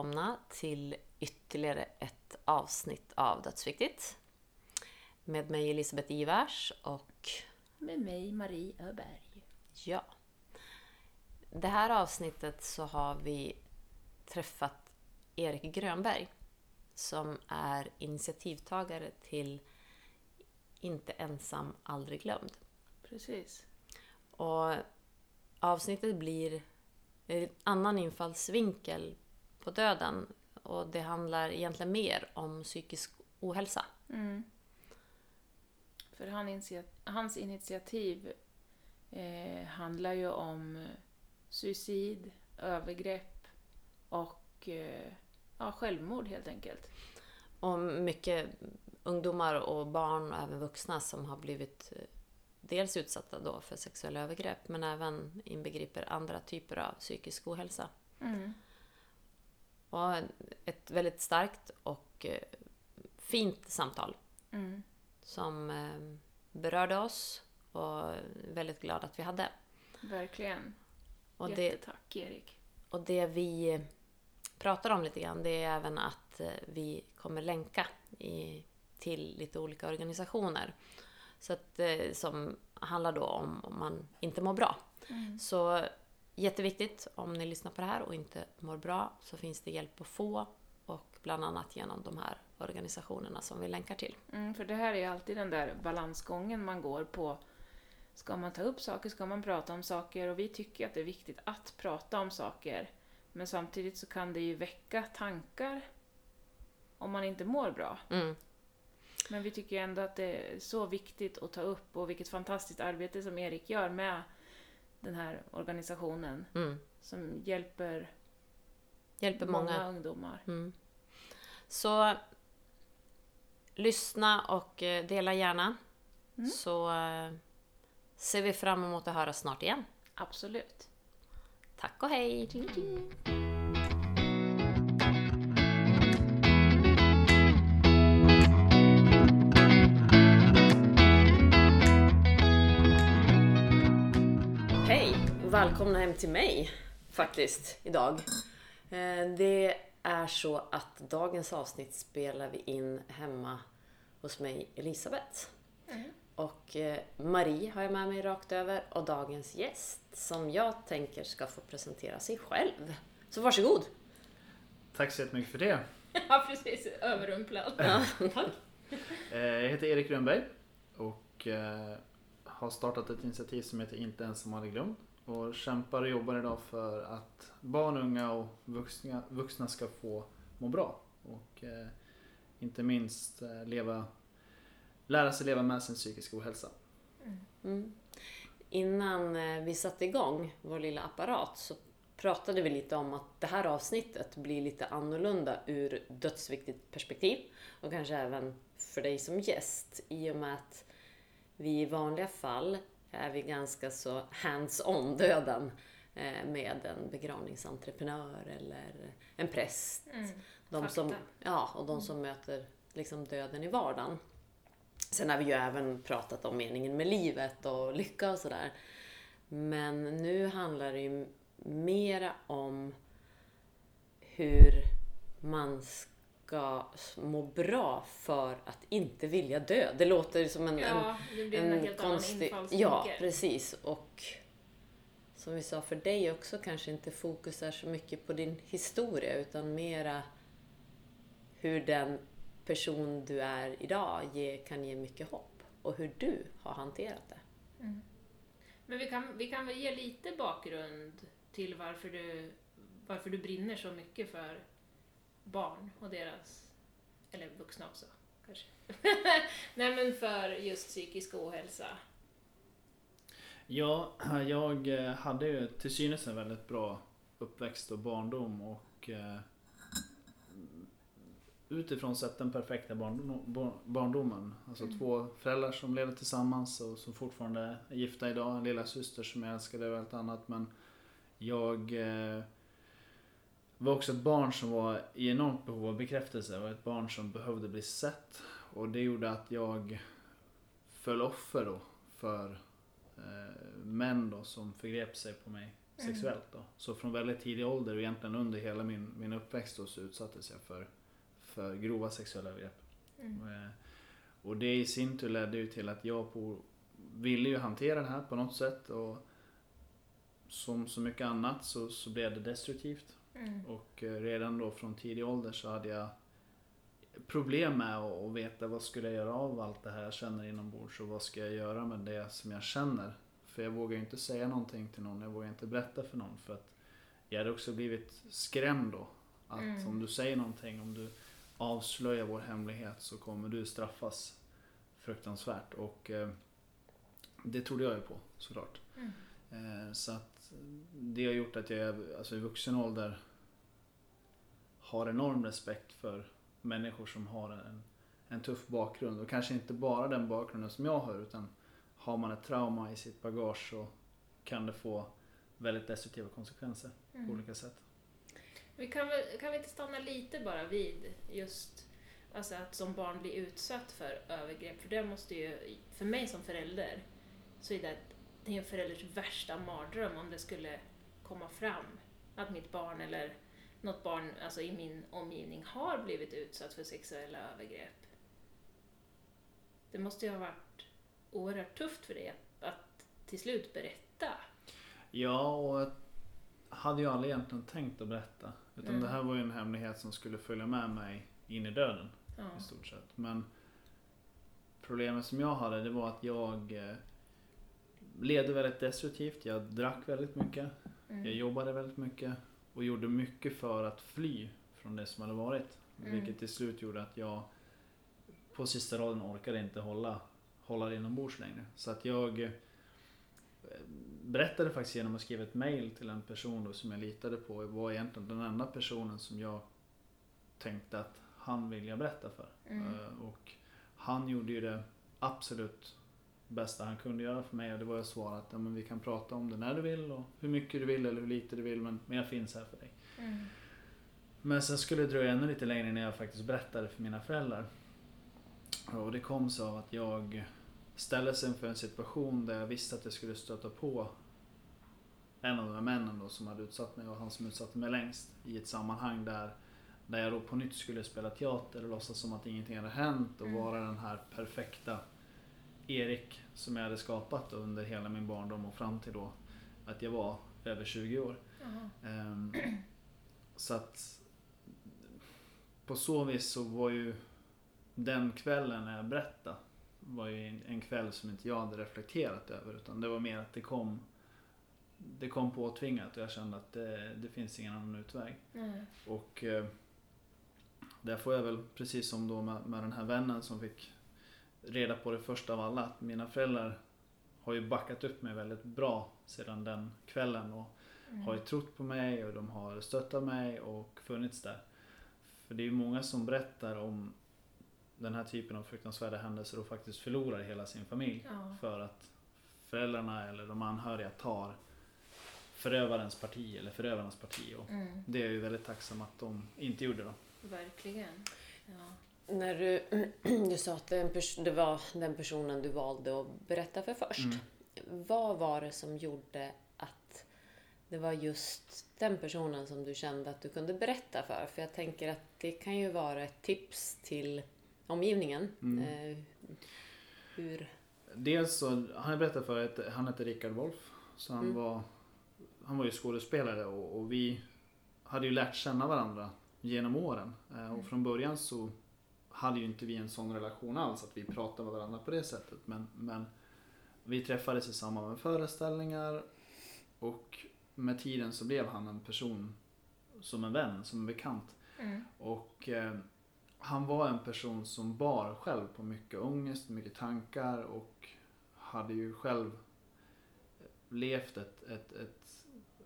välkomna till ytterligare ett avsnitt av Dödsviktigt. Med mig Elisabeth Ivars och Med mig Marie Öberg. ja. Det här avsnittet så har vi träffat Erik Grönberg som är initiativtagare till Inte ensam, aldrig glömd. Precis. Och avsnittet blir en annan infallsvinkel på döden. Och det handlar egentligen mer om psykisk ohälsa. Mm. För han initia- hans initiativ eh, handlar ju om suicid, övergrepp och eh, ja, självmord helt enkelt. Och mycket ungdomar och barn och även vuxna som har blivit eh, dels utsatta då för sexuella övergrepp men även inbegriper andra typer av psykisk ohälsa. Mm. Och ett väldigt starkt och eh, fint samtal Mm. som eh, berörde oss och väldigt glad att vi hade. Verkligen. Och det, Jättetack Erik. och det vi pratar om lite grann det är även att eh, vi kommer länka i, till lite olika organisationer. Så att, som handlar då om om man inte mår bra. Mm. Så jätteviktigt om ni lyssnar på det här och inte mår bra så finns det hjälp att få och bland annat genom de här organisationerna som vi länkar till. Mm, för det här är alltid den där balansgången man går på. Ska man ta upp saker? Ska man prata om saker? Och vi tycker att det är viktigt att prata om saker. Men samtidigt så kan det ju väcka tankar om man inte mår bra. Mm. Men vi tycker ändå att det är så viktigt att ta upp och vilket fantastiskt arbete som Erik gör med den här organisationen Mm. som hjälper Hjälper många, många. ungdomar. Mm. Så lyssna och eh, dela gärna. Mm. Så eh, ser vi fram emot att höra snart igen. Absolut. Tack och hej! Välkomna hem till mig faktiskt idag. Eh, Det är så att dagens avsnitt spelar vi in hemma hos mig Elisabeth. Och eh, Marie har jag med mig rakt över och dagens gäst som jag tänker ska få presentera sig själv. Så varsågod! Tack så jättemycket för det. Ja, precis. Överrumplad. Ja. Eh, Jag heter Erik Grönberg och har startat ett initiativ som heter Inte ensam aldrig glömd. Och kämpar och jobbar idag för att barn, unga och vuxna, vuxna ska få må bra. Och eh, inte minst eh, leva, lära sig leva med sin psykiska ohälsa. Mm. mm. Innan eh, vi satte igång vår lilla apparat så pratade vi lite om att det här avsnittet blir lite annorlunda ur dödsviktigt perspektiv och kanske även för dig som gäst i och med att vi i vanliga fall är vi ganska så hands-on döden eh, med en begravningsentreprenör eller en präst. Mm. De Fakta. som, ja, och de som möter liksom döden i vardagen. Sen har vi ju även pratat om meningen med livet och lycka och sådär. Men nu handlar det ju mera om hur man ska må bra för att inte vilja dö. Det låter som en, en Ja, en, helt annan infallsvinkel. Ja, precis. Och som vi sa för dig också kanske inte fokus är så mycket på din historia utan mera hur den person du är idag ge, kan ge mycket hopp och hur du har hanterat det. Men vi kan, vi kan väl ge lite bakgrund till varför du, varför du brinner så mycket för barn och deras, eller vuxna också kanske. Nej men för just psykisk ohälsa. Ja, jag eh, hade ju till synes en väldigt bra uppväxt och barndom och eh, utifrån sett den perfekta barndom, bar- barndomen. Alltså Mm. två föräldrar som lever tillsammans och som fortfarande är gifta idag. En lilla syster som jag älskade och allt annat. Men jag eh, var också ett barn som var i enormt behov av bekräftelse. Var ett barn som behövde bli sett. Och det gjorde att jag föll offer då för eh, män då som förgrep sig på mig sexuellt. Då. Så från väldigt tidig ålder och egentligen under hela min, min uppväxt då, så utsattes jag för, för grova sexuella övergrepp. Mm. Och, eh, Och det i sin tur ledde ju till att jag på, ville ju hantera det här på något sätt och som så mycket annat så, så blev det destruktivt. Mm. Och eh, redan då från tidig ålder så hade jag problem med att att veta vad skulle jag göra av allt det här jag känner inombords och vad ska jag göra med det som jag känner. För jag vågar ju inte säga någonting till någon, jag vågar inte berätta för någon för att jag hade också blivit skrämd då. Att Mm. om du säger någonting, om du avslöjar vår hemlighet så kommer du straffas fruktansvärt. Och eh, det trodde jag ju på såklart. Mm. Eh, så att det har gjort att jag alltså, i vuxen ålder har enorm respekt för människor som har en, en tuff bakgrund. Och kanske inte bara den bakgrunden som jag har utan har man ett trauma i sitt bagage så kan det få väldigt destruktiva konsekvenser på Mm. olika sätt. Vi kan, väl, kan vi inte stanna lite bara vid just alltså att som barn bli utsatt för övergrepp? För det måste ju, för mig som förälder, så är det, det är en förälders värsta mardröm om det skulle komma fram att mitt barn eller något barn alltså i min omgivning har blivit utsatt för sexuella övergrepp. Det måste ju ha varit oerhört tufft för dig att, att till slut berätta. Ja, och jag hade ju aldrig egentligen tänkt att berätta. Utan Mm. det här var ju en hemlighet som skulle följa med mig in i döden. Ja. i stort sett. Men problemet som jag hade det var att jag eh, levde väldigt destruktivt. Jag drack väldigt mycket. Mm. Jag jobbade väldigt mycket. Och gjorde mycket för att fly från det som hade varit. Mm. Vilket till slut gjorde att jag på sista raden orkade inte hålla, hålla det inombords längre. Så att jag eh, berättade faktiskt genom att skriva ett mail till en person då som jag litade på. var egentligen den enda personen som jag tänkte att han vill jag berätta för. Mm. Eh, Och han gjorde ju det absolut bästa han kunde göra för mig och det var att svara att ja, men vi kan prata om det när du vill och hur mycket du vill eller hur lite du vill men, men jag finns här för dig. Mm. Men sen skulle det dröja ännu lite längre innan jag faktiskt berättade för mina föräldrar. Och det kom så av att jag ställdes inför en situation där jag visste att jag skulle stöta på en av de här männen då som hade utsatt mig och han som utsatte mig längst i ett sammanhang där, där jag då på nytt skulle spela teater och låtsas som att ingenting hade hänt och Mm. vara den här perfekta Erik som jag hade skapat under hela min barndom och fram till då att jag var över 20 år. Ehm, så att på så vis så var ju den kvällen när jag berättade var ju en, en kväll som inte jag hade reflekterat över utan det var mer att det kom det kom påtvingat och jag kände att det, det finns ingen annan utväg. Nej. Och eh, där får jag väl, precis som då med, med den här vännen som fick reda på det första av alla, att mina föräldrar har ju backat upp mig väldigt bra sedan den kvällen och Mm. har ju trott på mig och de har stöttat mig och funnits där. För det är ju många som berättar om den här typen av fruktansvärda händelser och faktiskt förlorar hela sin familj Ja. för att föräldrarna eller de anhöriga tar förövarens parti eller förövarnas parti. Och Mm. det är jag ju väldigt tacksam att de inte gjorde då. Verkligen. Ja. När du, du sa att det var den personen du valde att berätta för först. Mm. Vad var det som gjorde att det var just den personen som du kände att du kunde berätta för? För jag tänker att det kan ju vara ett tips till omgivningen. Mm. Eh, hur... Dels så, han berättade för att han hette Rickard Wolff. Så han, Mm. var, han var ju skådespelare och, och vi hade ju lärt känna varandra genom åren. Eh, Mm. Och från början så hade ju inte vi en sån relation alls att vi pratade med varandra på det sättet. Men, men vi träffades i samband med föreställningar och med tiden så blev han en person som en vän, som en bekant. Mm. Och eh, han var en person som bar själv på mycket ångest, mycket tankar och hade ju själv levt ett, ett, ett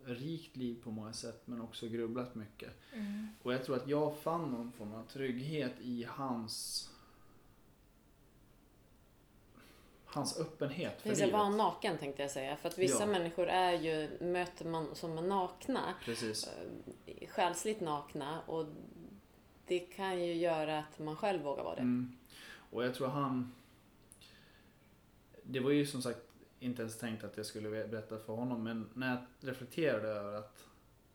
rikt liv på många sätt men också grubblat mycket. Mm. Och jag tror att jag fann någon form av trygghet i hans hans öppenhet för Det är livet. vara naken tänkte jag säga. För att vissa Ja. människor är ju, möter man som är nakna, Precis. eh, själsligt nakna och det kan ju göra att man själv vågar vara det. Mm. Och jag tror han... Det var ju som sagt inte ens tänkt att jag skulle berätta för honom. Men när jag reflekterade över att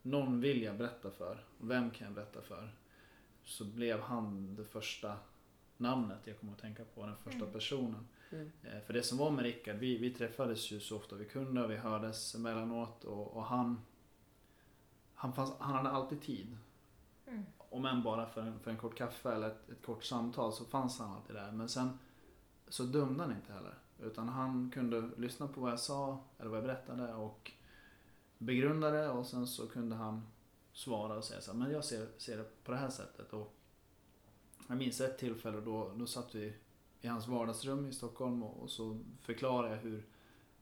någon vill jag berätta för. Vem kan jag berätta för? Så blev han det första namnet jag kom att tänka på. Den första Mm. personen. Mm. Eh, För det som var med Rickard, vi, vi träffades ju så ofta vi kunde och vi hördes emellanåt och, och han, han, fanns, han hade alltid tid. Mm. Om än bara för en, för en kort kaffe eller ett, ett kort samtal så fanns han alltid där. Men sen så dömde han inte heller. Utan han kunde lyssna på vad jag sa eller vad jag berättade och begrunda det och sen så kunde han svara och säga så här, men jag ser, ser det på det här sättet. Och jag minns ett tillfälle då, då satt vi i hans vardagsrum i Stockholm och, och så förklarade jag hur,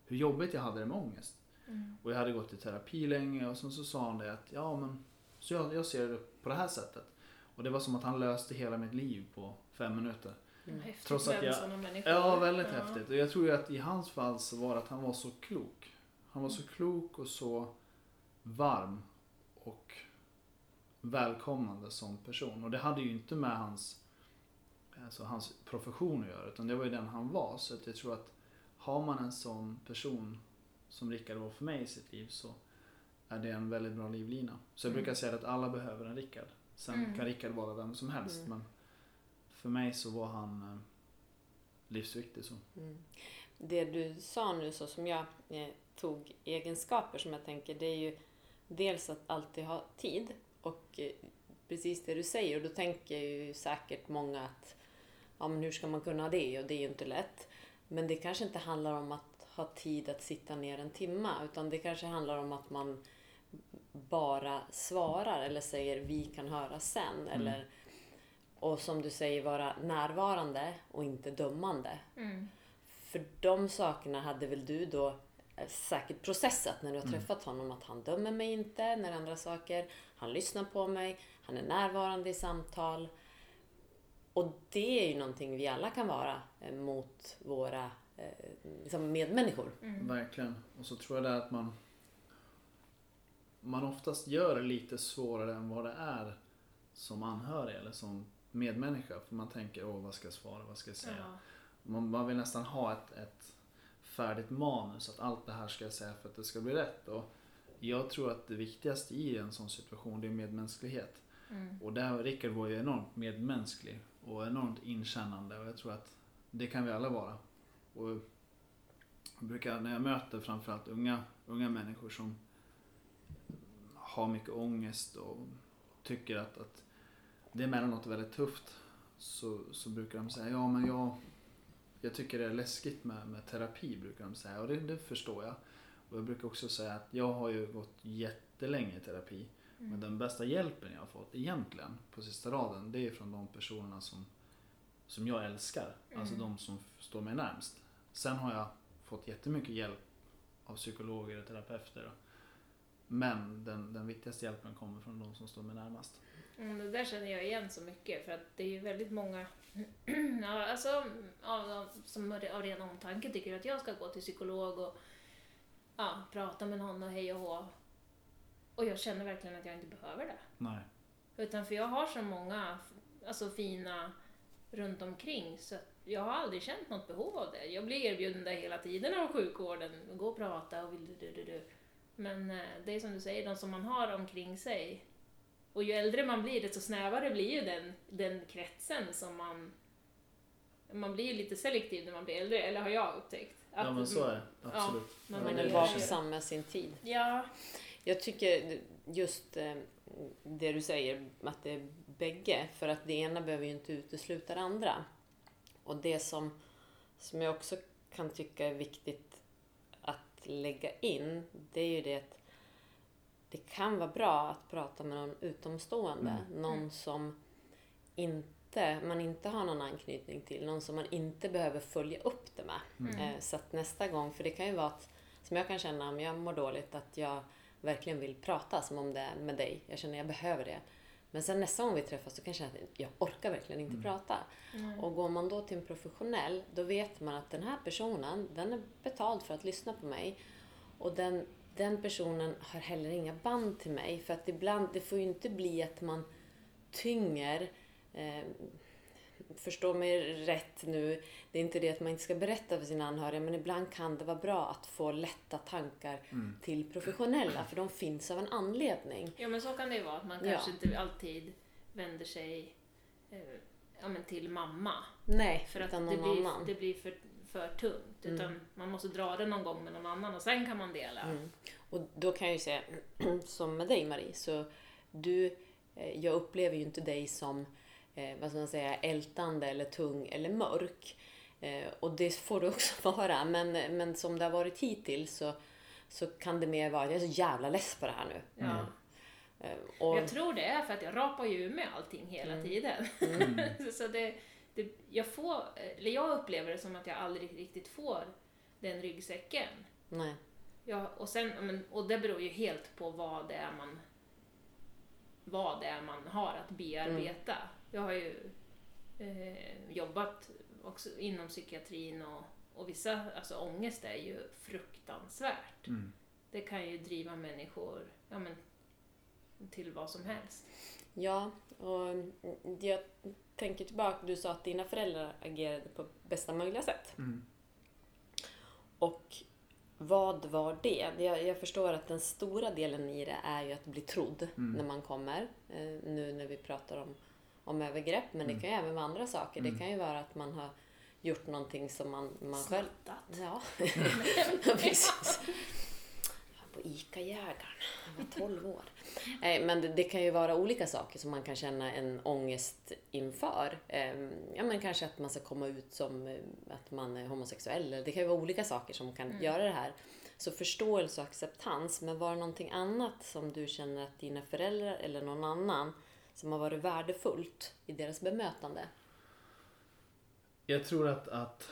hur jobbigt jag hade det med ångest. Mm. Och jag hade gått i terapi länge och sen så sa han det att ja men så jag, jag ser det på det här sättet. Och det var som att han löste hela mitt liv på fem minuter. Mm. Häftigt Trots att med jag- sådana människor. Ja, väldigt Ja. häftigt. Och jag tror ju att i hans fall så var det att han var så klok. Han var så klok och så varm och välkomnande som person. Och det hade ju inte med hans, alltså hans profession att göra utan det var ju den han var. Så att jag tror att har man en sån person som Rickard var för mig i sitt liv så är det en väldigt bra livlina. Så jag Mm. brukar säga att alla behöver en Rickard. Sen Mm. kan Rickard vara vem som helst Mm. men för mig så var han eh, livsviktig så. Mm. Det du sa nu, så som jag eh, tog egenskaper som jag tänker, det är ju dels att alltid ha tid och eh, precis det du säger. Och då tänker ju säkert många att ja, men hur ska man kunna det? Och det är ju inte lätt. Men det kanske inte handlar om att ha tid att sitta ner en timma utan det kanske handlar om att man bara svarar eller säger vi kan höra sen. Eller, och som du säger vara närvarande och inte dömande. Mm. För de sakerna hade väl du då eh, säkert processat när du har träffat honom. Att han dömer mig inte när andra saker. Han lyssnar på mig. Han är närvarande i samtal. Och det är ju någonting vi alla kan vara eh, mot våra eh, liksom medmänniskor. Mm. Verkligen. Och så tror jag det att man man oftast gör det lite svårare än vad det är som anhörig eller som medmänniska. För man tänker, åh vad ska jag svara, vad ska jag säga? Ja. Man, man vill nästan ha ett, ett färdigt manus, att allt det här ska jag säga för att det ska bli rätt. Och jag tror att det viktigaste i en sån situation, det är medmänsklighet. Mm. Och där Rickard var ju enormt medmänsklig och enormt inkännande och jag tror att det kan vi alla vara. Och jag brukar, när jag möter framförallt unga, unga människor som har mycket ångest och tycker att, att det är emellanåt väldigt tufft så, så brukar de säga ja men jag, jag tycker det är läskigt med, med terapi brukar de säga och det, det förstår jag. Och jag brukar också säga att jag har ju gått jättelänge i terapi Mm. men den bästa hjälpen jag har fått egentligen på sista raden det är från de personerna som, som jag älskar. Alltså Mm. de som står mig närmst. Sen har jag fått jättemycket hjälp av psykologer och terapeuter. Men den, den viktigaste hjälpen kommer från de som står mig närmast. Mm, det där känner jag igen så mycket för att det är ju väldigt många ja, alltså, av, som av ren omtanke tycker att jag ska gå till psykolog och ja, prata med någon och hej och hå. Och jag känner verkligen att jag inte behöver det. Nej. Utan för jag har så många alltså, fina runt omkring så jag har aldrig känt något behov av det. Jag blir erbjuden det hela tiden av sjukvården. Gå och prata och vill du, du, du. Men eh, det är som du säger, de som man har omkring sig. Och ju äldre man blir desto snävare blir ju den, den kretsen som man... Man blir ju lite selektiv när man blir äldre, eller har jag upptäckt. Ja men så är det. Absolut. men Ja, Man är- vaksam med sin tid. Ja. Jag tycker just eh, det du säger, att det är bägge, för att det ena behöver ju inte utesluta det andra. Och det som, som jag också kan tycka är viktigt att lägga in, det är ju det att det kan vara bra att prata med någon utomstående. Mm. Någon Mm. som inte, man inte har någon anknytning till. Någon som man inte behöver följa upp det med. Mm. Eh, Så att nästa gång, för det kan ju vara att, som jag kan känna om jag mår dåligt, att jag verkligen vill prata som om det är med dig. Jag känner att jag behöver det. Men sen nästa gång vi träffas så kan jag känna att jag orkar verkligen inte Mm. prata. Mm. Och går man då till en professionell, då vet man att den här personen, den är betald för att lyssna på mig. Och den, den personen har heller inga band till mig. För att ibland, det får ju inte bli att man tynger eh, förstå mig rätt nu, det är inte det att man inte ska berätta för sina anhöriga, men ibland kan det vara bra att få lätta tankar Mm. till professionella, för de finns av en anledning. Ja men så kan det ju vara, att man Ja. kanske inte alltid vänder sig eh, ja, men till mamma. Nej, För att utan det någon blir, annan. det blir för, för tungt. Mm. Utan man måste dra det någon gång med någon annan och sen kan man dela. Mm. Och då kan jag ju säga, som med dig Marie, så du, eh, jag upplever ju inte dig som, eh, vad ska man säga, ältande eller tung eller mörk. Eh, och det får du också vara, men, men som det har varit hittills så, så kan det mer vara, jag är så jävla less på det här nu. Ja. Eh, och, Jag tror det är för att jag rapar ju med allting hela Mm. tiden. Mm. så det, det, jag, får, eller jag upplever det som att jag aldrig riktigt får den ryggsäcken. nej. Ja, och, sen, men, och det beror ju helt på vad det är man, vad det är man har att bearbeta. Mm. Jag har ju eh, jobbat också inom psykiatrin och, och vissa, alltså ångest är ju fruktansvärt. Mm. Det kan ju driva människor ja, men, till vad som helst. Ja, och jag tänker tillbaka, du sa att dina föräldrar agerade på bästa möjliga sätt. Mm. Och vad var det? Jag, jag förstår att den stora delen i det är ju att bli trodd Mm. när man kommer. Eh, nu när vi pratar om, om övergrepp, men det Mm. kan ju även vara andra saker. Mm. Det kan ju vara att man har gjort någonting som man, man själv... Snattat. Ja, Ja, precis. ICA-jägaren. Jag var 12 år. Nej, men det, det kan ju vara olika saker som man kan känna en ångest inför. Ehm, Ja, men kanske att man ska komma ut som eh, att man är homosexuell. Det kan ju vara olika saker som kan Mm. göra det här. Så förståelse och acceptans. Men var det någonting annat som du känner att dina föräldrar eller någon annan som har varit värdefullt i deras bemötande? Jag tror att, att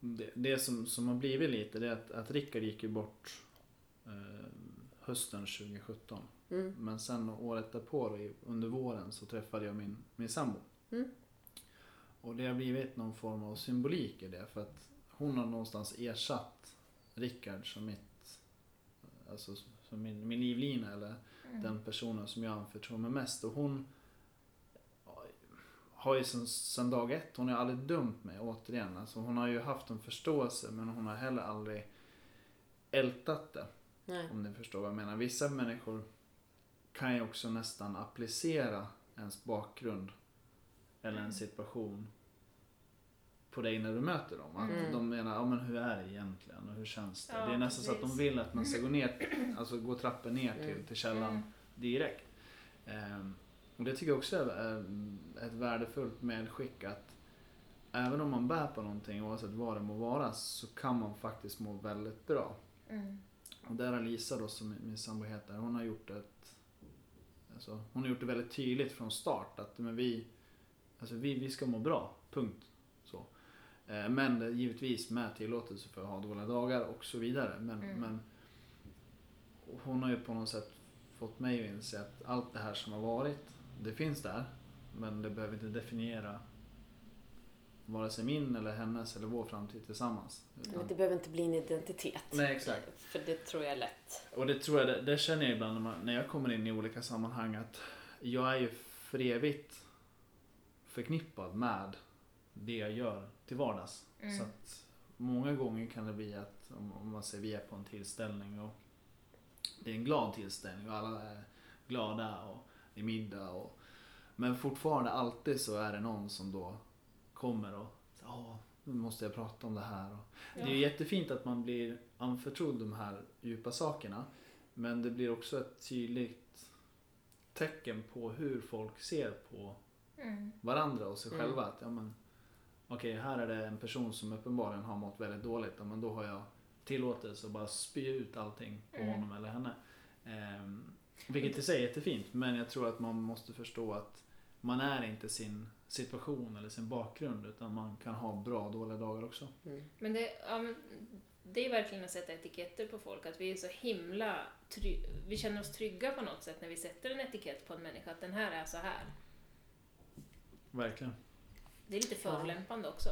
det, det som, som har blivit lite det är att, att Rickard gick ju bort eh, hösten 2017. Mm. Men sen året därpå då, under våren så träffade jag min, min sambo. Mm. Och det har blivit någon form av symbolik i det för att hon har någonstans ersatt Rickard som mitt, alltså som min, min livlina eller Mm. den personen som jag anförtror mig mest. Och hon har ju sen, sen dag ett, hon har aldrig dömt mig återigen. Alltså hon har ju haft en förståelse men hon har heller aldrig ältat det. Nej. Om ni förstår vad jag menar. Vissa människor kan ju också nästan applicera ens bakgrund eller en situation på dig när du möter dem. Att Mm. de menar, ja men hur är det egentligen och hur känns det? Ja, det är nästan så att de precis. vill att man ska gå ner, alltså gå trappen ner till, Mm. till källan Mm. direkt. Ehm, och det tycker jag också är, ett värdefullt medskick att även om man bär på någonting, oavsett vad det må vara, så kan man faktiskt må väldigt bra. Mm. Och där har Lisa då, som min sambo heter, hon har gjort ett alltså, Hon har gjort det väldigt tydligt från start att men vi, alltså vi, vi ska må bra, punkt. Så. Eh, Men givetvis med tillåtelse för att ha dåliga dagar och så vidare. Men, Mm. men hon har ju på något sätt fått mig att inse att allt det här som har varit, det finns där. Men det behöver inte definiera vare sig min eller hennes eller vår framtid tillsammans. Men det behöver inte bli en identitet. Nej, exakt. För det tror jag är lätt. Och det tror jag, det, det känner jag ibland när, man, när jag kommer in i olika sammanhang att jag är ju för evigt förknippad med det jag gör till vardags. Mm. Så att många gånger kan det bli att om, om man säger vi är på en tillställning och det är en glad tillställning och alla är glada och är middag och men fortfarande alltid så är det någon som då kommer och ja, nu måste jag prata om det här. Och det är ju jättefint att man blir anförtrodd de här djupa sakerna. Men det blir också ett tydligt tecken på hur folk ser på Mm. varandra och sig Mm. själva. Att, ja, men, okej, här är det en person som uppenbarligen har mått väldigt dåligt. Ja, men då har jag tillåtelse att bara spy ut allting på Mm. honom eller henne. Ehm, vilket i sig är jättefint. Men jag tror att man måste förstå att man är inte sin situation eller sin bakgrund. Utan man kan ha bra och dåliga dagar också. Mm. Men det, ja, men det är verkligen att sätta etiketter på folk, att vi är så himla try- vi känner oss trygga på något sätt när vi sätter en etikett på en människa, att den här är så här. Verkligen. Det är lite Ja. förolämpande också.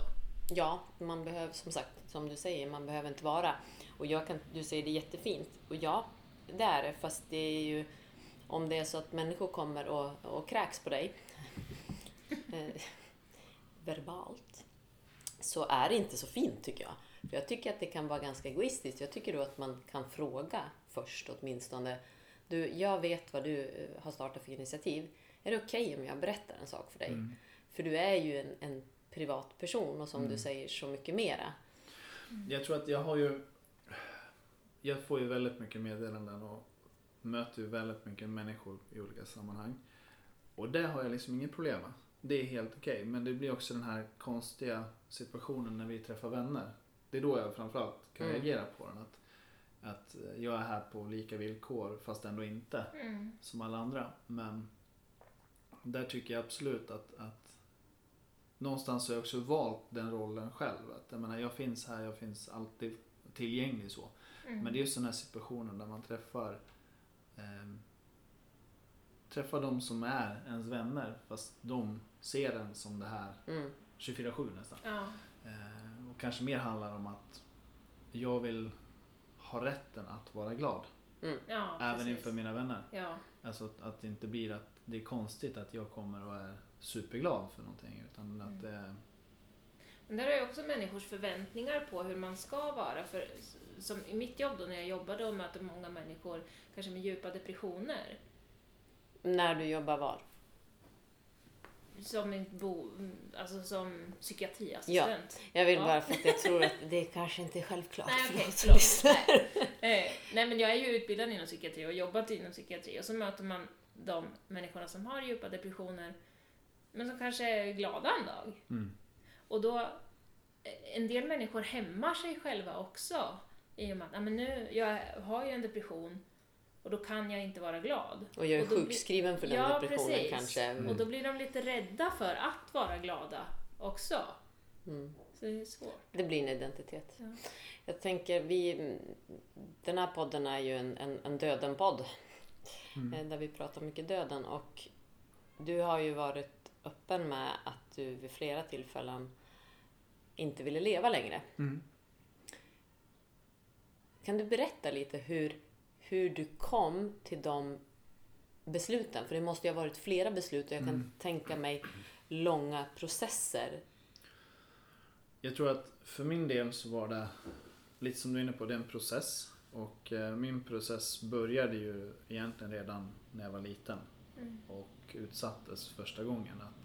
Ja, man behöver som sagt, som du säger, man behöver inte vara. Och jag kan, du säger det jättefint. Och ja, det är det. Fast det är ju om det är så att människor kommer och, och kräks på dig. eh, verbalt så är det inte så fint tycker jag. För jag tycker att det kan vara ganska egoistiskt. Jag tycker då att man kan fråga först åtminstone. Du, jag vet vad du eh, har startat för initiativ. Är det okej okay om jag berättar en sak för dig? Mm. För du är ju en, en privatperson och som Mm. du säger så mycket mera. Jag tror att jag har ju... Jag får ju väldigt mycket meddelanden och möter ju väldigt mycket människor i olika sammanhang. Och det har jag liksom inget problem med. Det är helt okej. Men det blir också den här konstiga situationen när vi träffar vänner. Det är då jag framförallt kan Mm. reagera på den. Att, att jag är här på lika villkor fast ändå inte Mm. som alla andra. Men där tycker jag absolut att, att någonstans har jag också valt den rollen själv. Att, jag menar, jag finns här, jag finns alltid tillgänglig så. Mm. Men det är just den här situationen där man träffar ehm, träffar de som är ens vänner fast de ser en som det här Mm. 24-7 nästan. Ja. Eh, och kanske mer handlar om att jag vill ha rätten att vara glad. ja, även precis. inför mina vänner. Ja. Alltså att, att det inte blir att det är konstigt att jag kommer och är superglad för någonting. Utan att det är... Men där är ju också människors förväntningar på hur man ska vara. För som i mitt jobb då när jag jobbade och mötte många människor, kanske med djupa depressioner, När du jobbar var? som, bo, alltså som psykiatriassistent. Jag vill Ja. bara för att jag tror att det kanske inte är självklart Nej, för som förlåt. Nej. Eh, nej, men jag är ju utbildad inom psykiatri och jobbat inom psykiatri och så möter man de människorna som har djupa depressioner, men som kanske är glada en dag. Mm. Och då, eh, en del människor hämmar sig själva också. I och med att, "Ah, men nu, jag har ju en depression och då kan jag inte vara glad. Och jag är Och sjukskriven för den Ja, depressionen precis. kanske. Mm. Och då blir de lite rädda för att vara glada också. Mm. Så det är svårt. Det blir en identitet. Ja. Jag tänker, vi, den här podden är ju en, en, en döden-podd. Mm. eh, Där vi pratar mycket döden. Och du har ju varit öppen med att du vid flera tillfällen inte ville leva längre. Mm. Kan du berätta lite hur, hur du kom till de besluten? För det måste ju ha varit flera beslut och jag kan Mm. tänka mig långa processer. Jag tror att för min del så var det lite som du är inne på, det är en process. Och eh, min process började ju egentligen redan när jag var liten Mm. och utsattes första gången. Att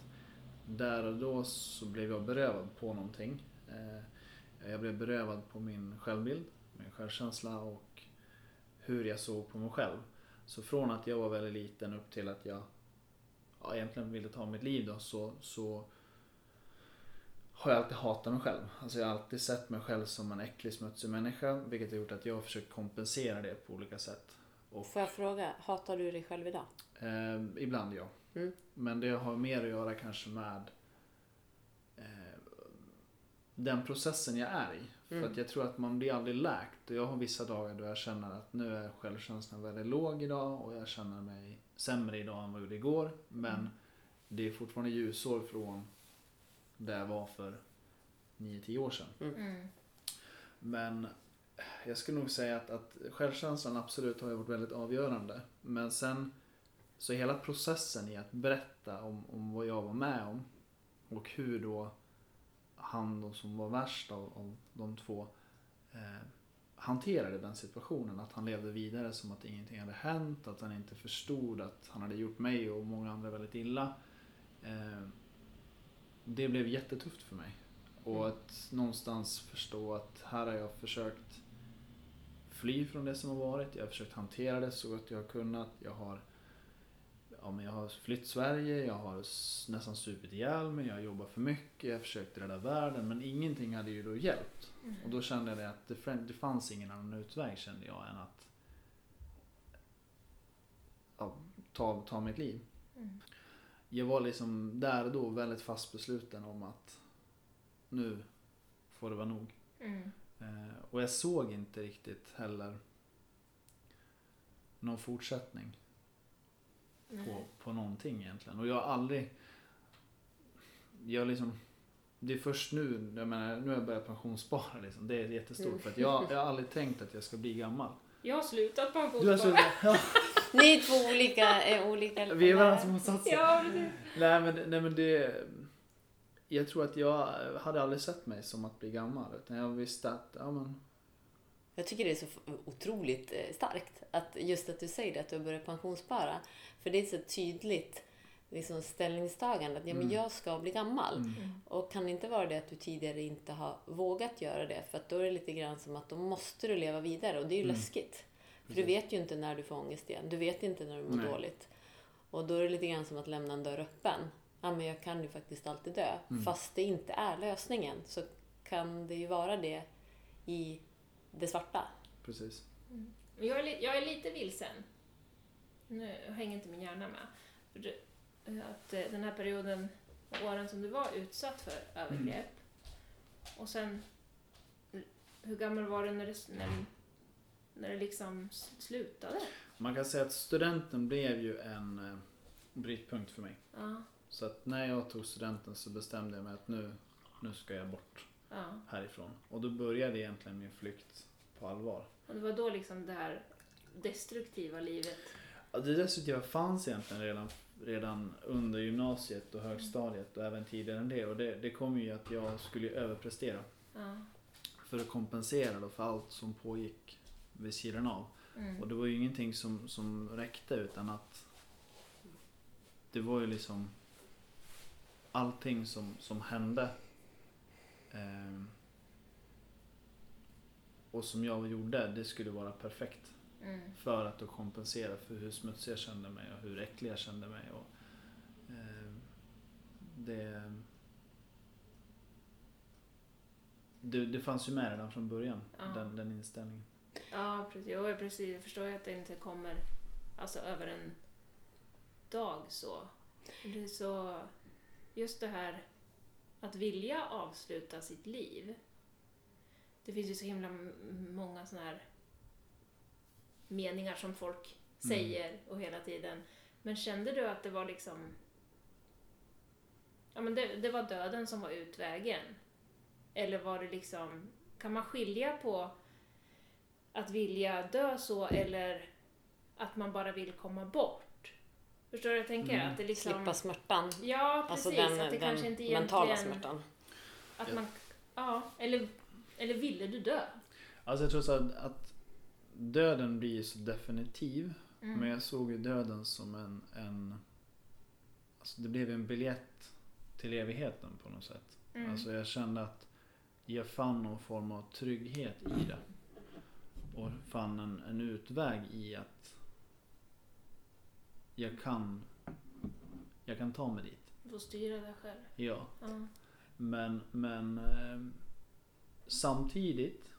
där och då så blev jag berövad på någonting. Eh, Jag blev berövad på min självbild, min självkänsla och hur jag såg på mig själv. Så från att jag var väldigt liten upp till att jag ja, egentligen ville ta mitt liv då så, så har jag alltid hatat mig själv. Alltså jag har alltid sett mig själv som en äcklig smutsig människa vilket har gjort att jag har försökt kompensera det på olika sätt. Och, Får jag fråga, hatar du dig själv idag? eh, ibland ja. Mm. Men det har mer att göra kanske med eh, den processen jag är i. För Mm. att jag tror att man blir aldrig läkt. Och jag har vissa dagar då jag känner att nu är självkänslan väldigt låg idag och jag känner mig sämre idag än vad jag gjorde igår. Men Mm. det är fortfarande ljusår från där jag var för 9-10 år sedan. Mm. Men jag skulle nog säga att, att självkänslan absolut har varit väldigt avgörande. Men sen så hela processen i att berätta om, om vad jag var med om och hur då han då som var värst av, av de två eh, hanterade den situationen. Att han levde vidare som att ingenting hade hänt, att han inte förstod att han hade gjort mig och många andra väldigt illa. Eh, det blev jättetufft för mig. Och att någonstans förstå att här har jag försökt fly från det som har varit. Jag har försökt hantera det så gott jag har kunnat. Jag har, ja, men jag har flytt Sverige, jag har nästan supit ihjäl mig, jag har jobbat för mycket, jag har försökt rädda världen men ingenting hade ju då hjälpt. Och då kände jag att det fanns ingen annan utväg kände jag än att ja, ta, ta mitt liv. Mm. Jag var liksom där och då väldigt fast besluten om att nu får det vara nog. Mm. Eh, och jag såg inte riktigt heller någon fortsättning på, på någonting egentligen. Och jag har aldrig... Jag liksom... Det är först nu, jag menar, nu har jag börjat pensionsspara liksom. Det är jättestort Mm. för att jag, jag har aldrig tänkt att jag ska bli gammal. Jag har slutat Du har pensionsspara. så, ja, Ni är två olika, eh, olika Vi är varandras motsatser. Ja, precis. Nej men, nej men det... Jag tror att jag hade aldrig sett mig som att bli gammal. Utan jag visste att, ja men... Jag tycker det är så otroligt eh, starkt. Att just att du säger det, att du har börjat pensionsspara. För det är så tydligt liksom, ställningstagande. Att ja, men Mm. jag ska bli gammal. Mm. Och kan det inte vara det att du tidigare inte har vågat göra det? För att då är det lite grann som att då måste du leva vidare. Och det är ju Mm. läskigt. För du vet ju inte när du får ångest igen. Du vet inte när du mår Nej. dåligt. Och då är det lite grann som att lämna en dörr öppen. Ja, men jag kan ju faktiskt alltid dö. Mm. Fast det inte är lösningen så kan det ju vara det i det svarta. Precis. Jag är, li- jag är lite vilsen. Nu hänger inte min hjärna med. Att eh, den här perioden, åren som du var utsatt för övergrepp. Och sen, hur gammal var du när det, när, när det liksom slutade? Man kan säga att studenten blev ju en eh, brytpunkt för mig. Ja, Så att när jag tog studenten så bestämde jag mig att nu, nu ska jag bort ja. härifrån. Och då började egentligen min flykt på allvar. Och det var då liksom det här destruktiva livet. Ja, det destruktiva fanns egentligen redan, redan under gymnasiet och högstadiet och även tidigare än det. Och det, det kom ju att jag skulle överprestera Ja. för att kompensera då för allt som pågick vid sidan av. Mm. Och det var ju ingenting som, som räckte utan att det var ju liksom allting som, som hände och som jag gjorde, det skulle vara perfekt. Mm. För att då kompensera för hur smutsig jag kände mig och hur äcklig jag kände mig. Och, ehm, det, det, det fanns ju med redan från början, Ja. den, den inställningen. Ja, precis. Jo, precis. Jag förstår ju att det inte kommer alltså, över en dag så. Det är så... Just det här att vilja avsluta sitt liv. Det finns ju så himla många såna här meningar som folk säger och hela tiden. Men kände du att det var liksom... Ja, men det, det var döden som var utvägen? Eller var det liksom... Kan man skilja på att vilja dö så eller att man bara vill komma bort? Förstår du vad jag tänker? Mm. Att det liksom... Slippa smärtan. Ja, precis. Alltså den, att det den kanske inte egentligen... mentala smärtan. Att man... Ja, eller, eller ville du dö? Alltså jag tror så att, att döden blir så definitiv. Mm. Men jag såg ju döden som en, en alltså det blev en biljett till evigheten på något sätt. Mm. Alltså jag kände att jag fann någon form av trygghet i det. Och fann en, en utväg i att jag kan, jag kan ta mig dit. Du får styra dig själv. Ja. Ja. Men, men eh, samtidigt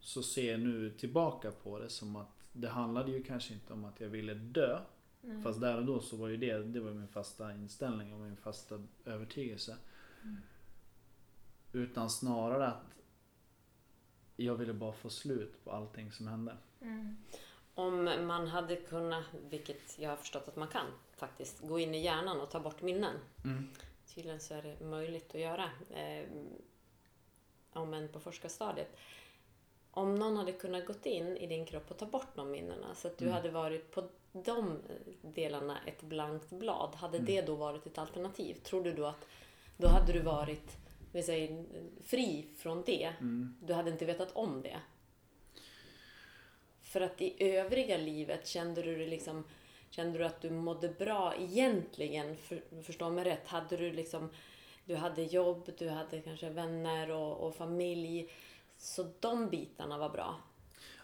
så ser jag nu tillbaka på det som att det handlade ju kanske inte om att jag ville dö. Mm. Fast där och då så var ju det, det var min fasta inställning och min fasta övertygelse. Mm. Utan snarare att jag ville bara få slut på allting som hände. Mm. Om man hade kunnat, vilket jag har förstått att man kan faktiskt, gå in i hjärnan och ta bort minnen. Tydligen så är det möjligt att göra. Eh, om än på forskarstadiet. Om någon hade kunnat gått in i din kropp och ta bort de minnena så att du Mm. hade varit på de delarna ett blankt blad. Hade Mm. det då varit ett alternativ? Tror du då att då hade du varit vi säger, fri från det? Mm. Du hade inte vetat om det? För att i övriga livet kände du det liksom Kände du att du mådde bra egentligen? För, förstå mig rätt. Hade du liksom Du hade jobb, du hade kanske vänner och, och familj. Så de bitarna var bra.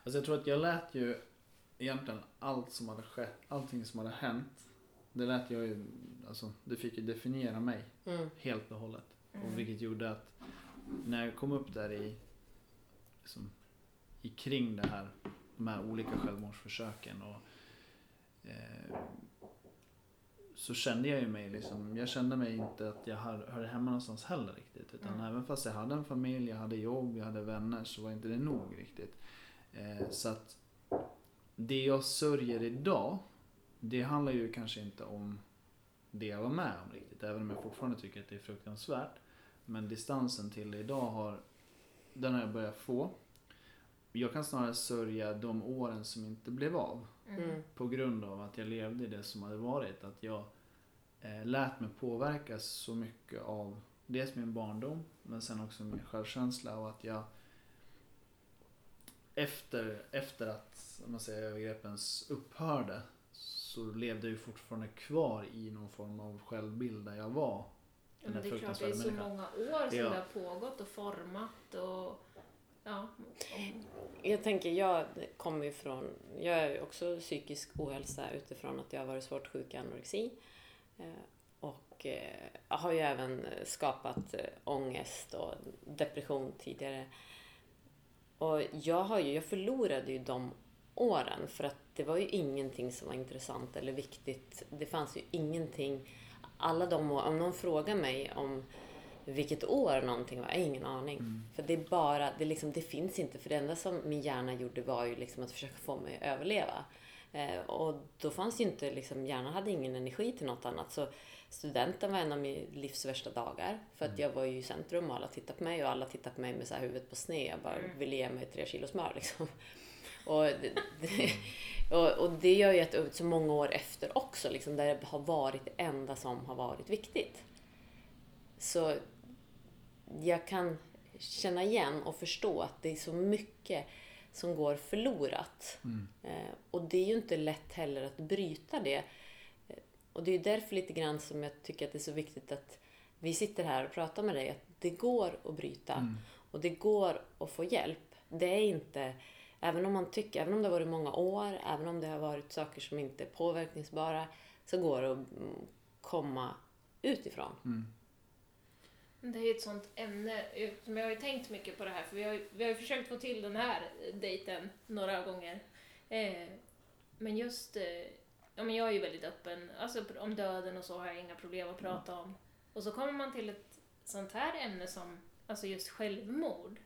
Alltså jag tror att jag lät ju egentligen allt som hade skett, allting som hade hänt. Det lät jag ju, alltså det fick ju definiera mig Mm. helt och hållet. Mm. Och vilket gjorde att när jag kom upp där i, liksom, i kring det här, de här olika självmordsförsöken och eh, så kände jag ju mig liksom, jag kände mig inte att jag hör, hörde hemma någonstans heller riktigt. Utan Mm. även fast jag hade en familj, jag hade jobb, jag hade vänner så var inte det nog riktigt. Eh, så att det jag sörjer idag, det handlar ju kanske inte om det jag var med om riktigt. Även om jag fortfarande tycker att det är fruktansvärt. Men distansen till det idag har, den har jag börjat få. Jag kan snarare sörja de åren som inte blev av. Mm. På grund av att jag levde i det som hade varit. Att jag eh, lät mig påverkas så mycket av dels min barndom men sen också min självkänsla och att jag efter, efter att man säger, övergreppens upphörde så levde jag ju fortfarande kvar i någon form av självbild där jag var Ja, men det är klart, det är så människan. många år som Ja. det har pågått och format och ja. Jag tänker, jag kommer ju från, jag är också psykisk ohälsa utifrån att jag har varit svårt sjuk i anorexi. Eh, och eh, har ju även skapat eh, ångest och depression tidigare. Och jag har ju, jag förlorade ju de åren för att det var ju ingenting som var intressant eller viktigt. Det fanns ju ingenting, alla de om någon frågar mig om vilket år någonting var, jag har ingen aning. Mm. För det är bara, det, liksom, det finns inte. För det enda som min hjärna gjorde var ju liksom att försöka få mig att överleva. Eh, och då fanns ju inte, liksom, hjärnan hade ingen energi till något annat. Så studenten var en av mina livs värsta dagar. För att jag var ju i centrum och alla tittade på mig och alla tittade på mig med så här huvudet på sned. Jag bara Mm. ville ge mig tre kilo smör liksom. Och det, det, och, och det gör ju att så många år efter också, liksom, där det har varit det enda som har varit viktigt. Så jag kan känna igen och förstå att det är så mycket som går förlorat. Mm. Eh, och det är ju inte lätt heller att bryta det. Eh, Och det är ju därför lite grann som jag tycker att det är så viktigt att vi sitter här och pratar med dig. Att det går att bryta Mm. och det går att få hjälp. Det är inte, även om man tycker, även om det har varit många år, även om det har varit saker som inte är påverkningsbara, så går det att mm, komma utifrån. Mm. Det är ju ett sånt ämne, som jag har ju tänkt mycket på det här, för vi har ju, vi har ju försökt få till den här eh, dejten några gånger. Eh, men just, eh, ja men jag är ju väldigt öppen, alltså om döden och så har jag inga problem att prata om. Och så kommer man till ett sånt här ämne som, alltså just självmord.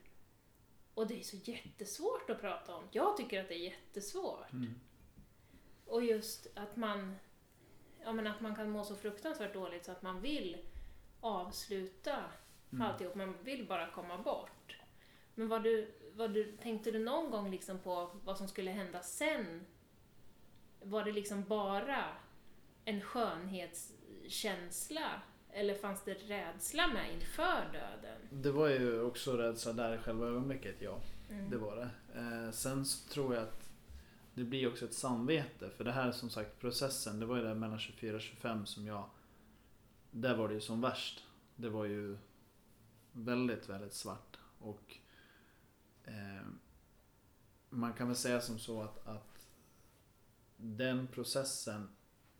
Och det är så jättesvårt att prata om. Jag tycker att det är jättesvårt. Mm. Och just att man, ja men att man kan må så fruktansvärt dåligt så att man vill avsluta Mm. alltihop, man vill bara komma bort. Men vad du, vad du, tänkte du någon gång liksom på vad som skulle hända sen? Var det liksom bara en skönhetskänsla? Eller fanns det rädsla med inför döden? Det var ju också rädsla där i själva ögonblicket, ja. Mm. Det var det. Eh, sen tror jag att det blir också ett samvete. För det här är som sagt processen. Det var ju där mellan 24 och 25 som jag... Där var det ju som värst. Det var ju väldigt, väldigt svart. Och eh, man kan väl säga som så att, att den processen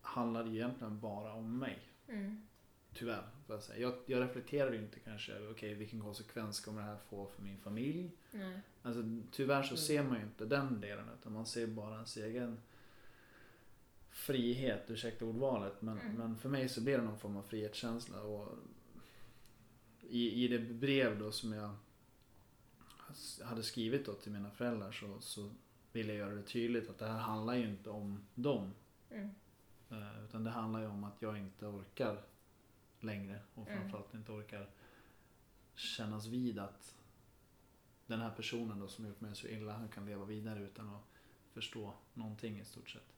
handlade egentligen bara om mig. Mm. Tyvärr. Får jag, säga. Jag, jag reflekterade ju inte kanske över okej, vilken konsekvens kommer det här få för min familj. Nej. Alltså, tyvärr så Mm. ser man ju inte den delen utan man ser bara ens egen frihet, ursäkta ordvalet. Men, Mm. men för mig så blir det någon form av frihetskänsla. Och i, I det brev då som jag hade skrivit då till mina föräldrar så, så ville jag göra det tydligt att det här handlar ju inte om dem. Mm. Eh, Utan det handlar ju om att jag inte orkar längre och Mm. framförallt inte orkar kännas vid att den här personen då som gjort mig så illa, han kan leva vidare utan att förstå någonting i stort sett.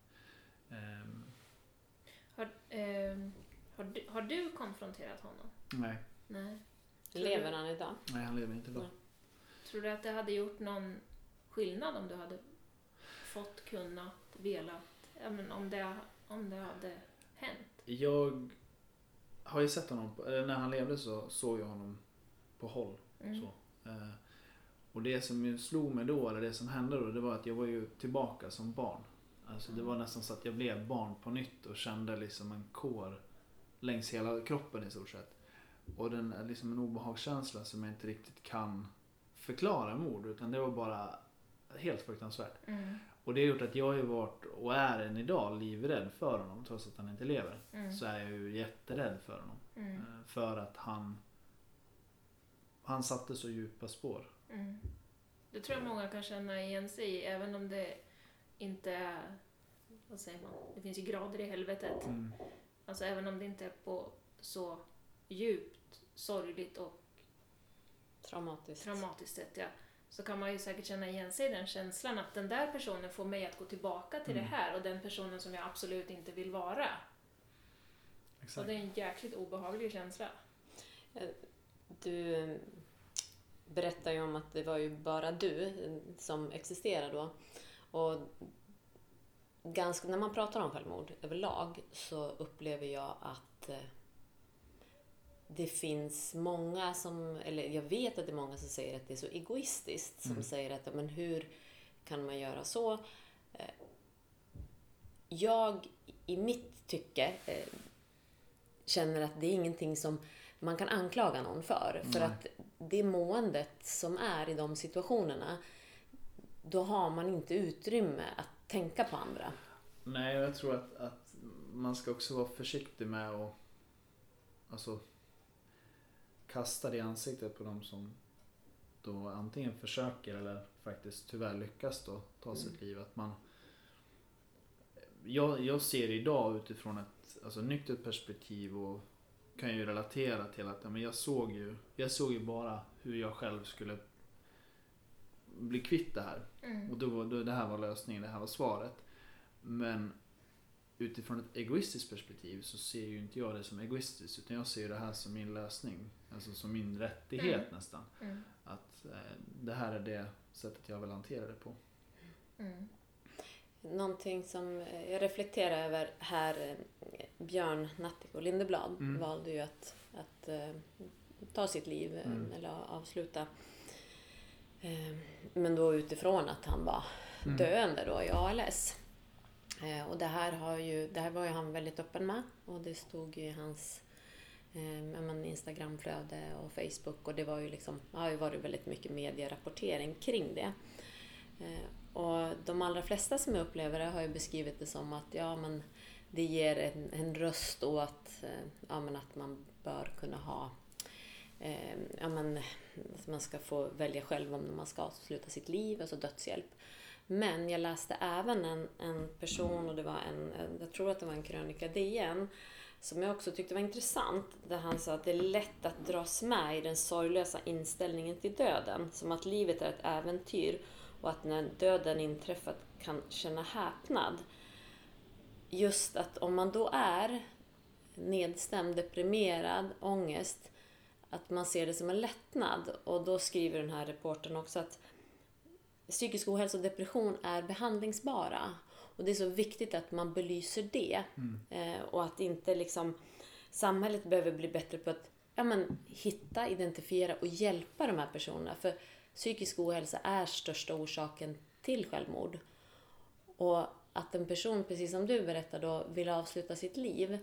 Ehm, Har, ehm, har, du, har du konfronterat honom? nej, Nej. Tror Lever du- han idag? nej, han lever inte idag. Tror du att det hade gjort någon skillnad om du hade fått, kunnat, velat, men om, det, om det hade hänt? Jag har ju sett honom, på, eller när han levde så såg jag honom på håll. Mm. Så. Eh, och det som slog mig då, eller det som hände då, det var att jag var ju tillbaka som barn. Alltså det var nästan så att jag blev barn på nytt och kände liksom en kår längs hela kroppen i stort sett. Och den är liksom en obehagskänsla som jag inte riktigt kan förklara med ord, utan det var bara helt fruktansvärt. Mm. Och det har gjort att jag har varit, och är än idag, livrädd för honom trots att han inte lever. Mm. Så är jag ju jätterädd för honom. Mm. Eh, För att han han satte så djupa spår. Mm. Det tror jag många kan känna igen sig i, även om det inte är, vad säger man, det finns ju grader i helvetet. Alltså även om det inte är på så djupt sorgligt och Traumatiskt. traumatiskt sätt, ja, så kan man ju säkert känna igen sig i den känslan att den där personen får mig att gå tillbaka till Mm. det här och den personen som jag absolut inte vill vara. Och Exakt. det är en jäkligt obehaglig känsla. Du eh, berättar ju om att det var ju bara du som existerade då. Och ganska, när man pratar om självmord överlag så upplever jag att eh, det finns många som, eller jag vet att det är många som säger att det är så egoistiskt. Som Mm. säger att, men hur kan man göra så? Eh, Jag, i mitt tycke, eh, känner att det är ingenting som man kan anklaga någon för. För Nej. att det måendet som är i de situationerna, då har man inte utrymme att tänka på andra. Nej, jag tror att, att man ska också vara försiktig med att alltså, kasta det i ansiktet på de som då antingen försöker eller faktiskt tyvärr lyckas då ta sitt liv. Att man, jag, jag ser idag utifrån ett alltså, nyktert perspektiv och kan ju relatera till att ja, men jag, såg ju, jag såg ju bara hur jag själv skulle bli kvitt det här. Och då, var- då, det här var lösningen, det här var svaret. Men utifrån ett egoistiskt perspektiv så ser ju inte jag det som egoistiskt utan jag ser det här som min lösning. Alltså som min rättighet Mm. nästan. Mm. Att eh, det här är det sättet jag vill hantera det på. Mm. Någonting som eh, jag reflekterar över här, eh, Björn Natthiko Lindeblad Mm. valde ju att, att eh, ta sitt liv Mm. eller avsluta. Eh, men då utifrån att han var Mm. döende då i ALS. Eh, och det här, har ju, det här var ju han väldigt öppen med och det stod ju i hans eh, men Instagramflöde och Facebook och det var ju liksom, det har ju varit väldigt mycket medierapportering kring det. Eh, och de allra flesta som jag upplever det har ju beskrivit det som att ja, men det ger en, en röst åt eh, ja, men att man bör kunna ha eh, ja, men, att man ska få välja själv om man ska avsluta sitt liv, alltså dödshjälp. Men jag läste även en, en person, och det var en, jag tror att det var en krönika DN, som jag också tyckte var intressant, där han sa att det är lätt att dras med i den sorglösa inställningen till döden, som att livet är ett äventyr och att när döden inträffat kan känna häpnad. Just att om man då är nedstämd, deprimerad, ångest, att man ser det som en lättnad. Och då skriver den här reportern också att psykisk ohälsa och depression är behandlingsbara. Och det är så viktigt att man belyser det. Eh, och att inte liksom samhället behöver bli bättre på att ja, men, hitta, identifiera och hjälpa de här personerna. För psykisk ohälsa är största orsaken till självmord. Och att en person, precis som du berättade, då, vill avsluta sitt liv,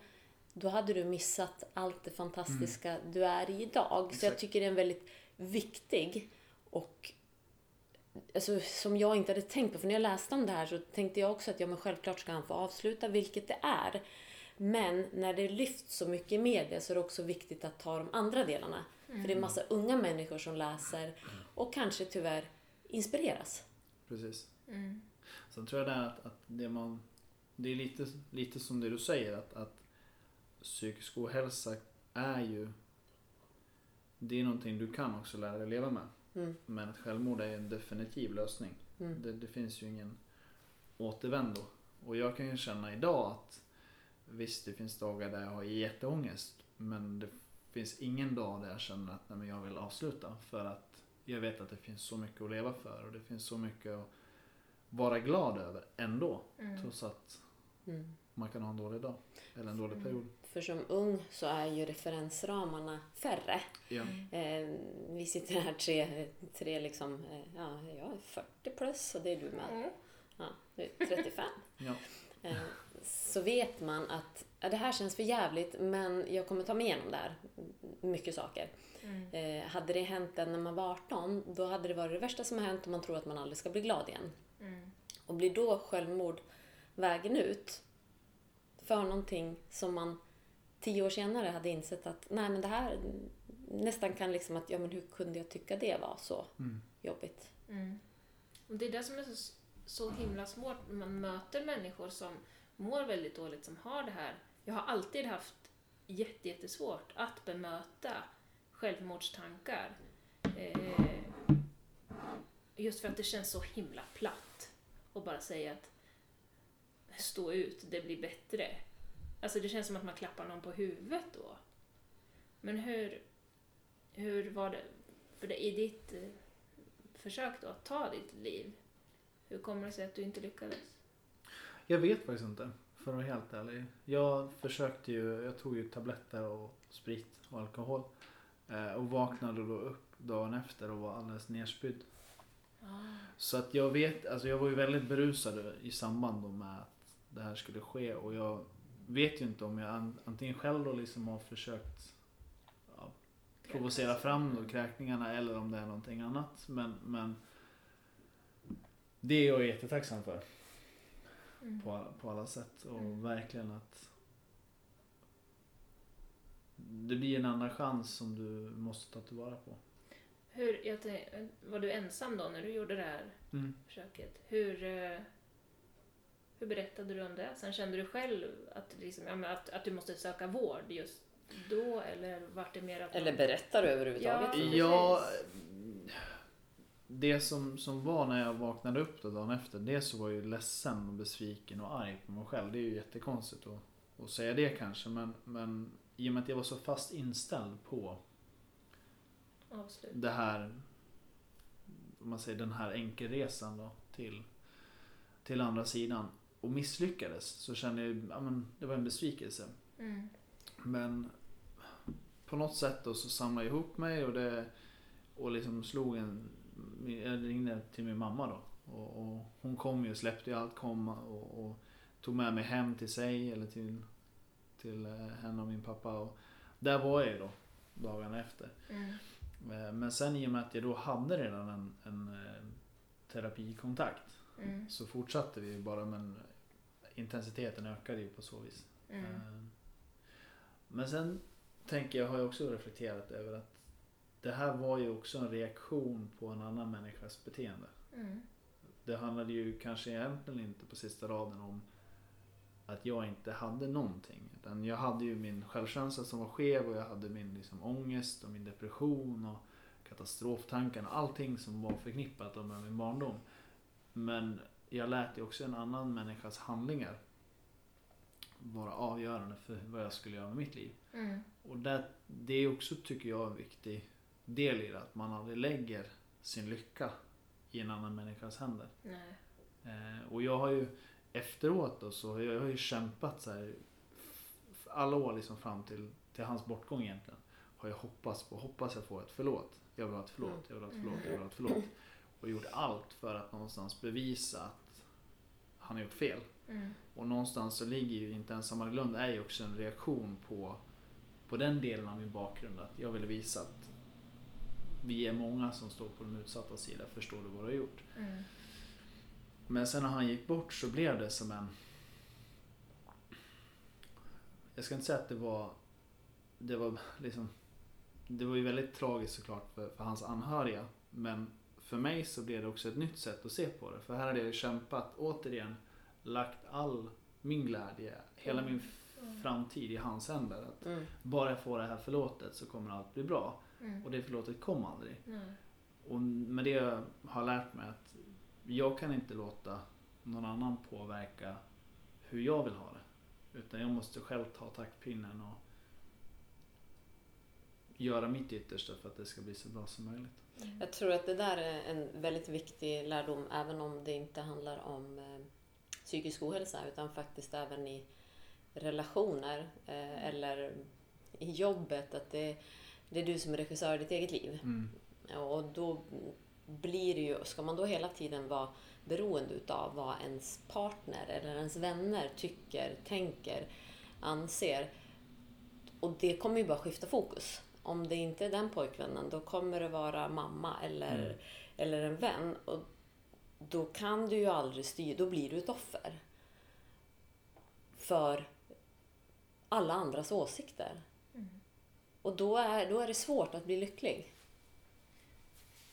då hade du missat allt det fantastiska du är i idag. Så jag Exakt. tycker det är en väldigt viktig och alltså, som jag inte hade tänkt på. För när jag läste om det här så tänkte jag också att ja, men självklart ska han få avsluta, vilket det är. Men när det lyfts så mycket i media så är det också viktigt att ta de andra delarna. För det är massa unga människor som läser och kanske tyvärr inspireras. Precis. Mm. Sen tror jag det är att, att det man... Det är lite, lite som det du säger att, att psykisk ohälsa är ju... Det är någonting du kan också lära dig leva med. Mm. Men ett självmord är en definitiv lösning. Mm. Det, det finns ju ingen återvändo. Och jag kan ju känna idag att visst, det finns dagar där jag har jätteångest. Men det finns ingen dag där jag känner att nej, men jag vill avsluta. För att jag vet att det finns så mycket att leva för och det finns så mycket att vara glad över ändå. Mm. Trots att Mm. man kan ha en dålig dag. Eller en dålig Mm. period. För som ung så är ju referensramarna färre. Ja. Eh, vi sitter här tre, tre liksom, eh, ja, jag är 40 plus och det är du med. Mm. Ja, du är 35. Ja. Eh, så vet man att ja, det här känns för jävligt men jag kommer ta mig igenom det här. Mycket saker. Mm. Eh, hade det hänt en när man var 18, då hade det varit det värsta som har hänt och man tror att man aldrig ska bli glad igen. Mm. Och blir då självmord vägen ut för någonting som man tio år senare hade insett att nej men det här nästan kan liksom att ja men hur kunde jag tycka det var så Mm. jobbigt? Mm. Och det är det som är så, så himla svårt när man möter människor som mår väldigt dåligt, som har det här. Jag har alltid haft jätte, jättesvårt att bemöta självmordstankar. Eh, just för att det känns så himla platt. Och bara säga att stå ut, det blir bättre. Alltså det känns som att man klappar någon på huvudet då. Men hur, hur var det, för det, i ditt eh, försök då att ta ditt liv, hur kommer det sig att du inte lyckades? Jag vet faktiskt inte. För att vara helt ärlig. Jag försökte ju, jag tog ju tabletter och sprit och alkohol. Eh, och vaknade då upp dagen efter och var alldeles nerspydd. Så att jag vet, alltså jag var ju väldigt berusad i samband med att det här skulle ske och jag vet ju inte om jag an- antingen själv då liksom har försökt ja, provocera fram då kräkningarna eller om det är någonting annat. Men, men det är jag jättetacksam för Mm. på, på alla sätt och Mm. verkligen att det blir en andra chans som du måste ta tillvara på. Hur, jag tänk, var du ensam då när du gjorde det här Mm. försöket? Hur, eh, hur berättade du om det? Sen kände du själv att, liksom, ja, att, att du måste söka vård just då eller vart det mer att Eller berättar du överhuvudtaget? Ja. Ja, det som, som var när jag vaknade upp då dagen efter. Det så var jag ju ledsen och besviken och arg på mig själv. Det är ju jättekonstigt att, att säga det kanske. Men, men i och med att jag var så fast inställd på avslut? det här, om man säger den här enkelresan då till, till andra sidan och misslyckades så kände jag, ja men det var en besvikelse. Mm. Men på något sätt då så samlade jag ihop mig och det och liksom slog en, jag ringde till min mamma då och, och hon kom ju och släppte ju allt komma och, och tog med mig hem till sig eller till, till eh, henne och min pappa och där var jag ju då dagarna efter. Mm. Eh, Men sen i och med att jag då hade redan en, en eh, terapikontakt Mm. så fortsatte vi bara men intensiteten ökade ju på så vis. Mm. Eh, Men sen tänker jag, har jag också reflekterat över att det här var ju också en reaktion på en annan människas beteende. Mm. Det handlade ju kanske egentligen inte på sista raden om att jag inte hade någonting. Utan jag hade ju min självkänsla som var skev och jag hade min liksom ångest och min depression och katastroftankarna. Allting som var förknippat med min barndom. Men jag lät ju också en annan människas handlingar vara avgörande för vad jag skulle göra med mitt liv. Mm. Och det, det är också, tycker jag, en viktig del i det. Att man aldrig lägger sin lycka i en annan människas händer. Eh, och jag har ju efteråt då, så jag, har ju kämpat så här alla år liksom fram till, till hans bortgång egentligen. Har jag hoppats på, hoppas jag får ett förlåt. Jag vill ha ett förlåt, jag vill ha ett förlåt, jag vill ha ett förlåt. Och gjort allt för att någonstans bevisa att han har gjort fel. Mm. Och någonstans så ligger ju Inte ensam i Lund är ju också en reaktion på, på den delen av min bakgrund. Att jag vill visa att vi är många som står på den utsatta sidan. Förstår du vad du har gjort? Mm. Men sen när han gick bort så blev det som en... Jag ska inte säga att det var... Det var liksom... Det var ju väldigt tragiskt såklart för, för hans anhöriga. Men för mig så blev det också ett nytt sätt att se på det. För här hade jag kämpat, återigen, lagt all min glädje, hela min f- framtid i hans händer. Att Mm. bara jag får det här förlåtet så kommer allt bli bra. Mm. Och det förlåtet kom aldrig. Nej. Och med det jag har lärt mig att jag kan inte låta någon annan påverka hur jag vill ha det. Utan jag måste själv ta taktpinnen och göra mitt yttersta för att det ska bli så bra som möjligt. Jag tror att det där är en väldigt viktig lärdom även om det inte handlar om eh, psykisk ohälsa utan faktiskt även i relationer eh, eller i jobbet. Att det, det är du som är regissör i ditt eget liv. Och då blir det ju, ska man då hela tiden vara beroende utav vad ens partner eller ens vänner tycker, tänker, anser. Och det kommer ju bara skifta fokus. Om det inte är den pojkvännen, då kommer det vara mamma eller, Mm. eller en vän. Och då kan du ju aldrig styra, då blir du ett offer. För alla andras åsikter. Mm. Och då är, då är det svårt att bli lycklig.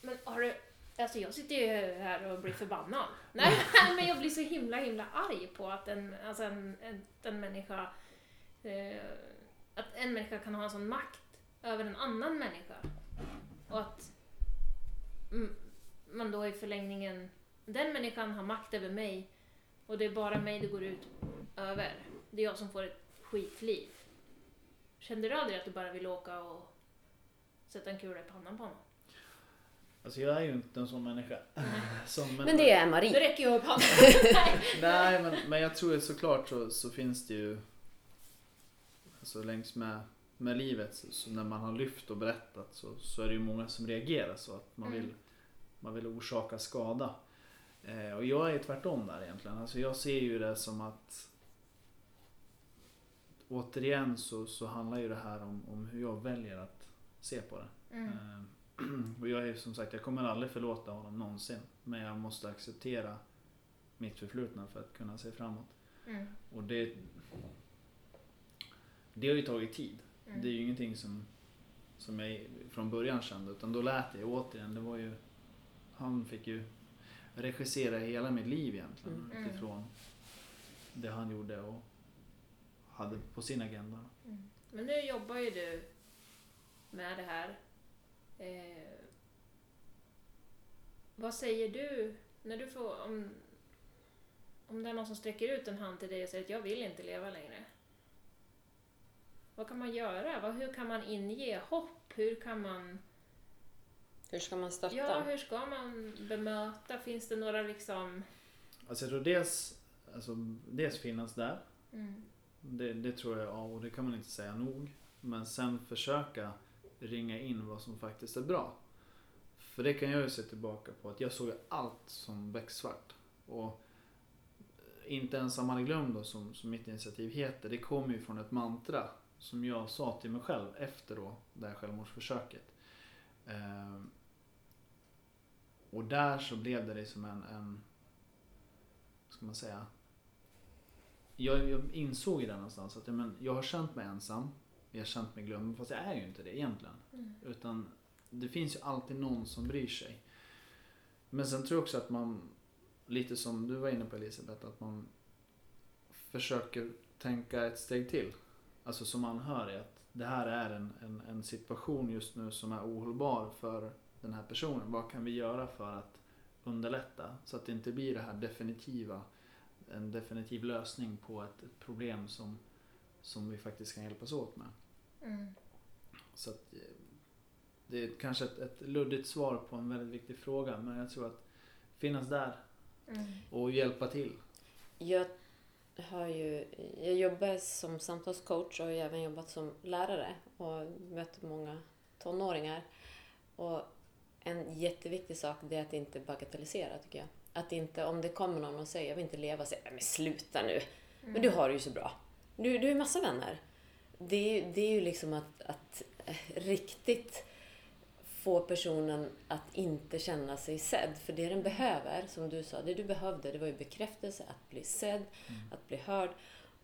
Men har du... Alltså jag sitter ju här och blir förbannad. Nej, men jag blir så himla himla arg på att en, alltså en, en, en människa... Eh, att en människa kan ha en sån makt över en annan människa. Och att... Man då i förlängningen, den människan har makt över mig och det är bara mig det går ut över. Det är jag som får ett skitliv. Kände du aldrig att du bara ville åka och sätta en kula i pannan på honom? Alltså jag är ju inte en sån människa. Som, Men det är Marie. räcker ju upp handen. Nej, men, men jag tror att såklart så, så finns det ju alltså längs med, med livet så, så när man har lyft och berättat så, så är det ju många som reagerar så att man Mm. vill, man vill orsaka skada. Eh, och jag är tvärtom där egentligen. Alltså jag ser ju det som att återigen så, så handlar ju det här om, om hur jag väljer att se på det. Mm. Eh, Och jag är som sagt, jag kommer aldrig förlåta honom någonsin. Men jag måste acceptera mitt förflutna för att kunna se framåt. Mm. Och det, det har ju tagit tid. Mm. Det är ju ingenting som, som jag från början kände. Utan då lät jag återigen, det var ju, han fick ju regissera hela mitt liv egentligen. Mm. Utifrån det han gjorde och hade på sin agenda. Mm. Men nu jobbar ju du med det här. Eh, vad säger du när du får, om, om det är någon som sträcker ut en hand till dig och säger att jag vill inte leva längre? Vad kan man göra? Vad, hur kan man inge hopp? Hur kan man, Hur ska man stötta? ja, hur ska man bemöta? Finns det några liksom... Alltså jag tror dels, alltså, dels finnas där. Mm, Det, det tror jag, ja, och det kan man inte säga nog. Men sen försöka ringa in vad som faktiskt är bra. För det kan jag ju se tillbaka på att jag såg allt som becksvart. Och inte ensam hade glömt då som, som mitt initiativ heter. Det kommer ju från ett mantra som jag sa till mig själv efter då det här självmordsförsöket. Ehm, och där så blev det liksom en, en ska man säga, jag, jag insåg ju där någonstans att men, jag har känt mig ensam. Jag har känt mig glömd. Fast jag är ju inte det egentligen. mm, Utan det finns ju alltid någon som bryr sig. Men sen tror jag också att man, lite som du var inne på Elisabeth, att man försöker tänka ett steg till. Alltså som anhörig, att det här är en, en, en situation just nu som är ohållbar för den här personen. Vad kan vi göra för att underlätta? Så att det inte blir det här definitiva, en definitiv lösning på ett, ett problem som, som vi faktiskt kan hjälpas åt med. mm, Så att, eh, det är kanske ett, ett luddigt svar på en väldigt viktig fråga men jag tror att finnas där mm, och hjälpa till. Jag har ju, jag jobbar som samtalscoach och har även jobbat som lärare och mött många tonåringar. Och en jätteviktig sak det är att inte bagatellisera tycker jag. Att inte, om det kommer någon och säger jag vill inte leva, säga "Nej, men sluta nu. Men du har det ju så bra. Du, du har ju massa vänner. Det är, det är ju liksom att, att eh, riktigt få personen att inte känna sig sedd. För det den behöver, som du sa, det du behövde, det var ju bekräftelse, att bli sedd, att bli hörd.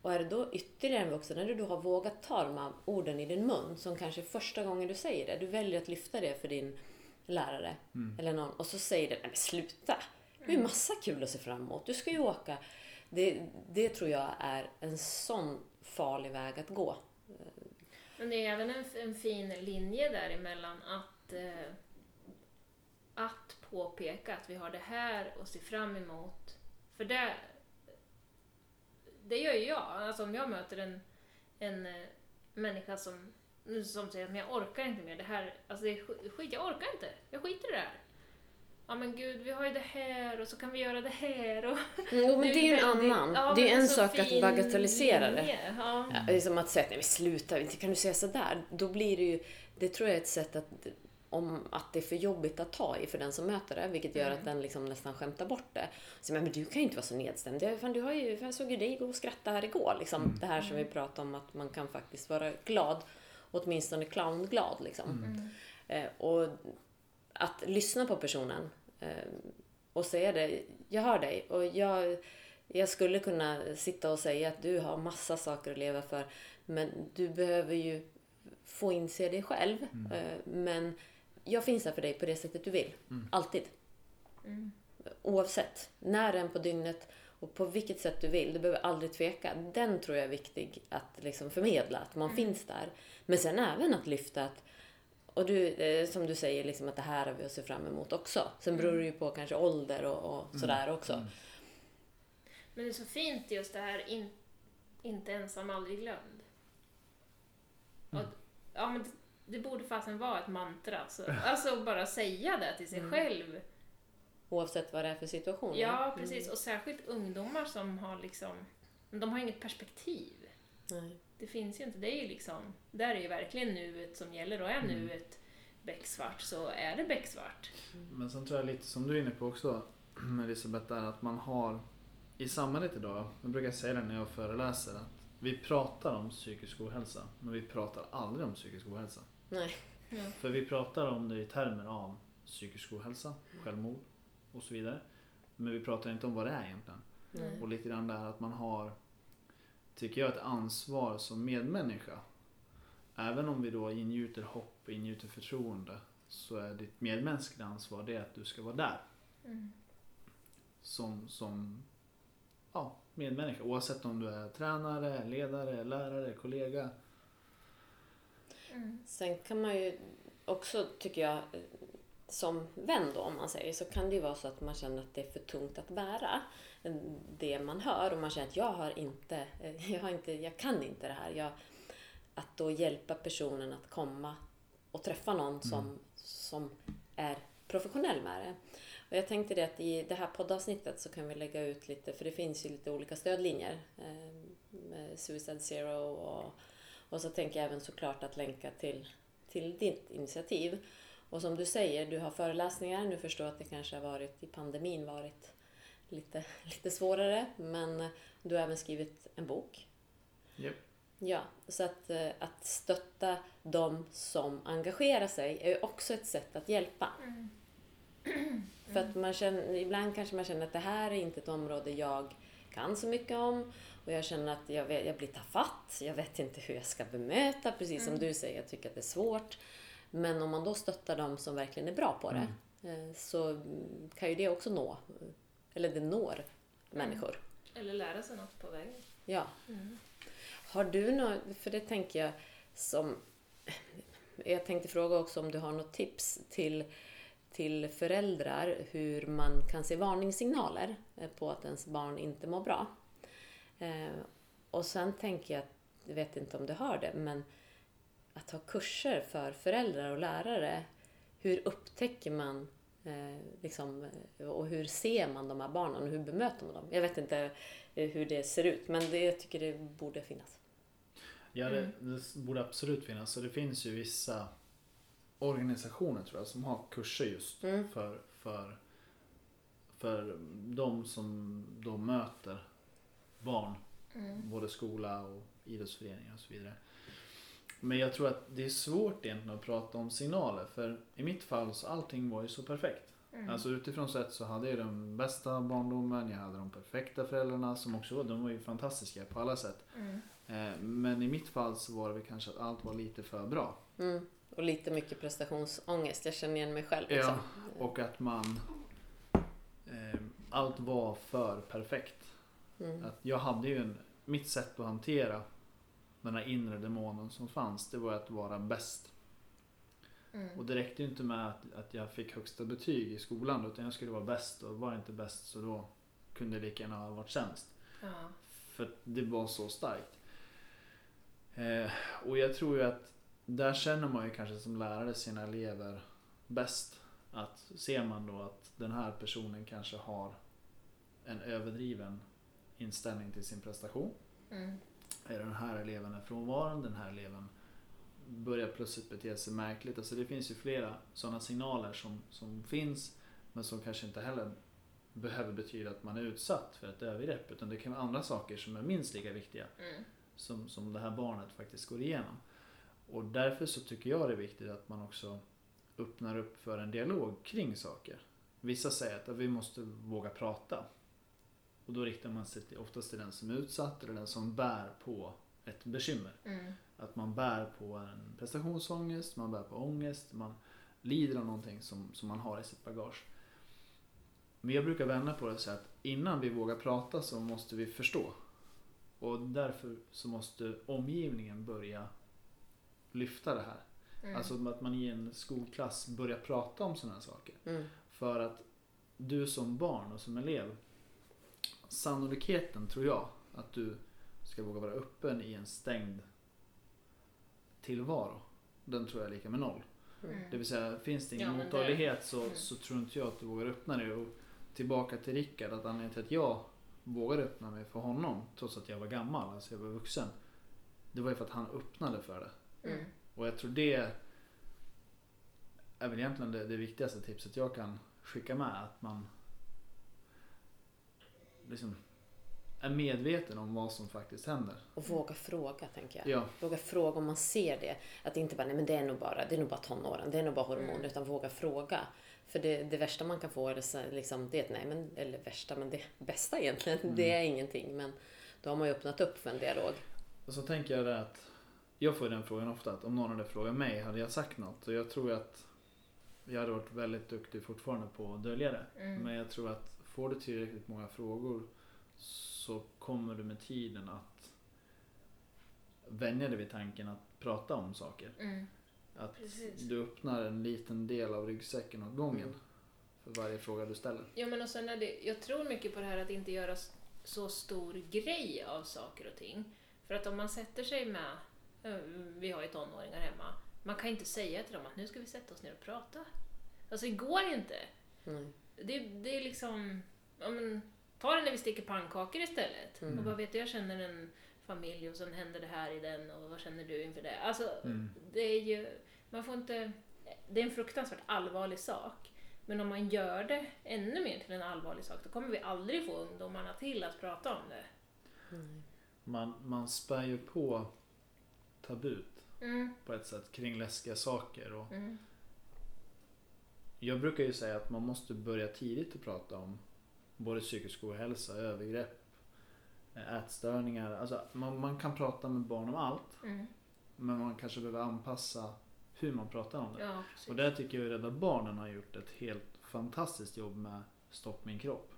Och är det då ytterligare en vuxen, när du då har vågat ta de här orden i din mun, som kanske är första gången du säger det, du väljer att lyfta det för din lärare eller någon, och så säger den, nej men sluta! Det är ju massa kul att se fram emot. Du ska ju åka. Det, det tror jag är en sån farlig väg att gå. Men det är även en, en fin linje däremellan att, eh, att påpeka att vi har det här och se fram emot. För det, det gör ju jag. Alltså om jag möter en, en eh, människa som, som säger att jag orkar inte mer, det här, alltså det är sk- skit, jag orkar inte, jag skiter i det här. Ja men gud, vi har ju det här och så kan vi göra det här och... Jo, men det är en annan. ja, det är en sak att bagatellisera det. Ja. Ja, det är som att säga, nej men sluta, inte kan du säga sådär. Då blir det ju, det tror jag är ett sätt att, om att det är för jobbigt att ta i för den som möter det, vilket gör Mm. att den liksom nästan skämtar bort det. Så, men du kan ju inte vara så nedstämd. Det, fan, du har ju, jag såg ju dig gå och skratta här igår. Liksom. Det här som vi pratade om, att man kan faktiskt vara glad. Åtminstone clownglad. Liksom. Mm. Eh, och att lyssna på personen eh, och säga det, jag hör dig och jag, jag skulle kunna sitta och säga att du har massa saker att leva för men du behöver ju få inse det själv. Eh, men jag finns här för dig på det sättet du vill. Alltid. Mm. Oavsett när än på dygnet och på vilket sätt du vill. Du behöver aldrig tveka. Den tror jag är viktig att liksom förmedla, att man finns där. Men sen även att lyfta att och du, eh, som du säger, liksom att det här har vi att se fram emot också. Sen beror det ju på kanske ålder och, och sådär också. Mm. Men det är så fint just det här in, inte ensam, aldrig glömd. Mm. Och, ja, men det, borde fasen vara ett mantra. Alltså, alltså bara säga det till sig Mm. själv. Oavsett vad det är för situation. Ja, precis. Och särskilt ungdomar som har liksom, de har inget perspektiv. Mm. Nej. Det finns ju inte, det är ju liksom, där är ju verkligen nuet som gäller och är Mm. nuet becksvart så är det becksvart. Men sen tror jag lite som du är inne på också Elisabeth, är att man har i samhället idag, jag brukar säga det när jag föreläser, att vi pratar om psykisk ohälsa men vi pratar aldrig om psykisk ohälsa. Nej. Ja. För vi pratar om det i termer av psykisk ohälsa, självmord och så vidare. Men vi pratar inte om vad det är egentligen. Nej. Och lite grann där att man har, tycker jag, ett ansvar som medmänniska. Även om vi då ingjuter hopp och ingjuter förtroende så är ditt medmänskliga ansvar det att du ska vara där Mm. som, som ja, medmänniska. Oavsett om du är tränare, ledare, lärare, kollega. Mm. Sen kan man ju också, tycker jag, som vän då om man säger, så kan det ju vara så att man känner att det är för tungt att bära det man hör och man känner att jag har inte, jag, har inte, jag kan inte det här. Jag, att då hjälpa personen att komma och träffa någon som, som är professionell med det. Och jag tänkte det att i det här poddavsnittet så kan vi lägga ut lite, för det finns ju lite olika stödlinjer. Eh, med Suicide Zero och, och så tänker jag även såklart att länka till, till ditt initiativ. Och som du säger, du har föreläsningar. Nu förstår jag att det kanske har varit i pandemin varit lite, lite svårare. Men du har även skrivit en bok. Japp. Ja, så att, eh, att stötta de som engagerar sig är ju också ett sätt att hjälpa. Mm. För att man känner, ibland kanske man känner att det här är inte ett område jag kan så mycket om. Och jag känner att jag, jag blir tafatt. Jag vet inte hur jag ska bemöta. Precis som Mm. du säger, jag tycker att det är svårt. Men om man då stöttar de som verkligen är bra på det. eh, Så mm, kan ju det också nå. Eller det når människor. Eller lära sig något på vägen. Ja. Mm. Har du något, för det tänker jag som... Jag tänkte fråga också om du har något tips till, till föräldrar hur man kan se varningssignaler eh, på att ens barn inte mår bra. Eh, och sen tänker jag, jag vet inte om du hör det, men att ha kurser för föräldrar och lärare. Hur upptäcker man eh, liksom, och hur ser man de här barnen och hur bemöter man dem? Jag vet inte eh, hur det ser ut, men det, jag tycker det borde finnas. Ja, det, det borde absolut finnas. Så det finns ju vissa organisationer tror jag som har kurser just Mm. för, för, för de som då möter barn. Mm. Både skola och idrottsföreningar och så vidare. Men jag tror att det är svårt egentligen att prata om signaler. För i mitt fall så allting var ju så perfekt. Mm. Alltså utifrån sett så hade jag den bästa barndomen, jag hade de perfekta föräldrarna som också var, de var ju fantastiska på alla sätt. Mm. Eh, Men i mitt fall så var det väl kanske att allt var lite för bra. Mm. Och lite mycket prestationsångest. Jag känner igen mig själv. Liksom. Och att man... Eh, allt var för perfekt. Mm. Att jag hade ju en... Mitt sätt att hantera den här inre demonen som fanns, det var att vara bäst. Mm. Och det räckte ju inte med att, att jag fick högsta betyg i skolan utan jag skulle vara bäst och var jag inte bäst så då kunde jag lika gärna ha varit sämst. Ja. För det var så starkt. Eh, och jag tror ju att där känner man ju kanske som lärare sina elever bäst. Att ser man då att den här personen kanske har en överdriven inställning till sin prestation. Mm. Är den här eleven är frånvarande, den här eleven börjar plötsligt bete sig märkligt. Alltså det finns ju flera sådana signaler som, som finns men som kanske inte heller behöver betyda att man är utsatt för ett övergrepp utan det kan vara andra saker som är minst lika viktiga Mm. som, som det här barnet faktiskt går igenom. Och därför så tycker jag det är viktigt att man också öppnar upp för en dialog kring saker. Vissa säger att vi måste våga prata. Och då riktar man sig till, oftast till den som är utsatt eller den som bär på ett bekymmer. Mm. Att man bär på en prestationsångest, man bär på ångest, man lider av någonting som, som man har i sitt bagage. Men jag brukar vända på det och säga att innan vi vågar prata så måste vi förstå. Och därför så måste omgivningen börja lyfta det här. Mm. Alltså att man i en skolklass börjar prata om sådana här saker. Mm. För att du som barn och som elev, sannolikheten tror jag att du ska våga vara öppen i en stängd tillvaro. Den tror jag är lika med noll. Mm. Det vill säga, finns det ingen Ja, men det- mottaglighet så, Mm. så tror inte jag att du vågar öppna dig. Och tillbaka till Rickard, att anledningen till att jag vågade öppna mig för honom, trots att jag var gammal, alltså jag var vuxen. Det var ju för att han öppnade för det. Mm. Och jag tror det är väl egentligen det, det viktigaste tipset jag kan skicka med. Att man liksom är medveten om vad som faktiskt händer. Och våga fråga, tänker jag. Ja, Våga fråga om man ser det. Att inte bara, nej men det är nog bara, det är nog bara tonåren, det är nog bara hormoner. Mm. Utan våga fråga. För det, det värsta man kan få är det, liksom, det är ett nej, men, eller värsta, men det bästa egentligen, Mm. det är ingenting. Men då har man ju öppnat upp för en dialog. och så tänker jag det att jag får den frågan ofta att om någon hade frågat mig hade jag sagt något. Och jag tror att jag hade varit väldigt duktig fortfarande på att dölja det. Mm. Men jag tror att får du tillräckligt många frågor så kommer du med tiden att vänja dig vid tanken att prata om saker. Mm. Att Precis. du öppnar en liten del av ryggsäcken åt gången Mm. för varje fråga du ställer. Ja, men och sen är det, jag tror mycket på det här att inte göra så stor grej av saker och ting. För att om man sätter sig med, eh, vi har ju tonåringar hemma, man kan inte säga till dem att nu ska vi sätta oss ner och prata. Alltså det går inte. Mm. Det, det är liksom, ja, men, ta det när vi steker pannkakor istället. Mm. Och bara vet du, jag känner en familj och sen händer det här i den och vad känner du inför det? Alltså, Mm. det är ju, man får inte, det är en fruktansvärt allvarlig sak. Men om man gör det ännu mer till en allvarlig sak, då kommer vi aldrig få ungdomarna till att prata om det. Mm. Man, man spär ju på tabut Mm, på ett sätt kring läskiga saker. Och mm, jag brukar ju säga att man måste börja tidigt att prata om både psykisk ohälsa, övergrepp, eh, ätstörningar. Alltså man, man kan prata med barn om allt. mm. Men man kanske behöver anpassa hur man pratar om det. Ja. Och där tycker jag Rädda Barnen har gjort ett helt fantastiskt jobb med Stopp min kropp.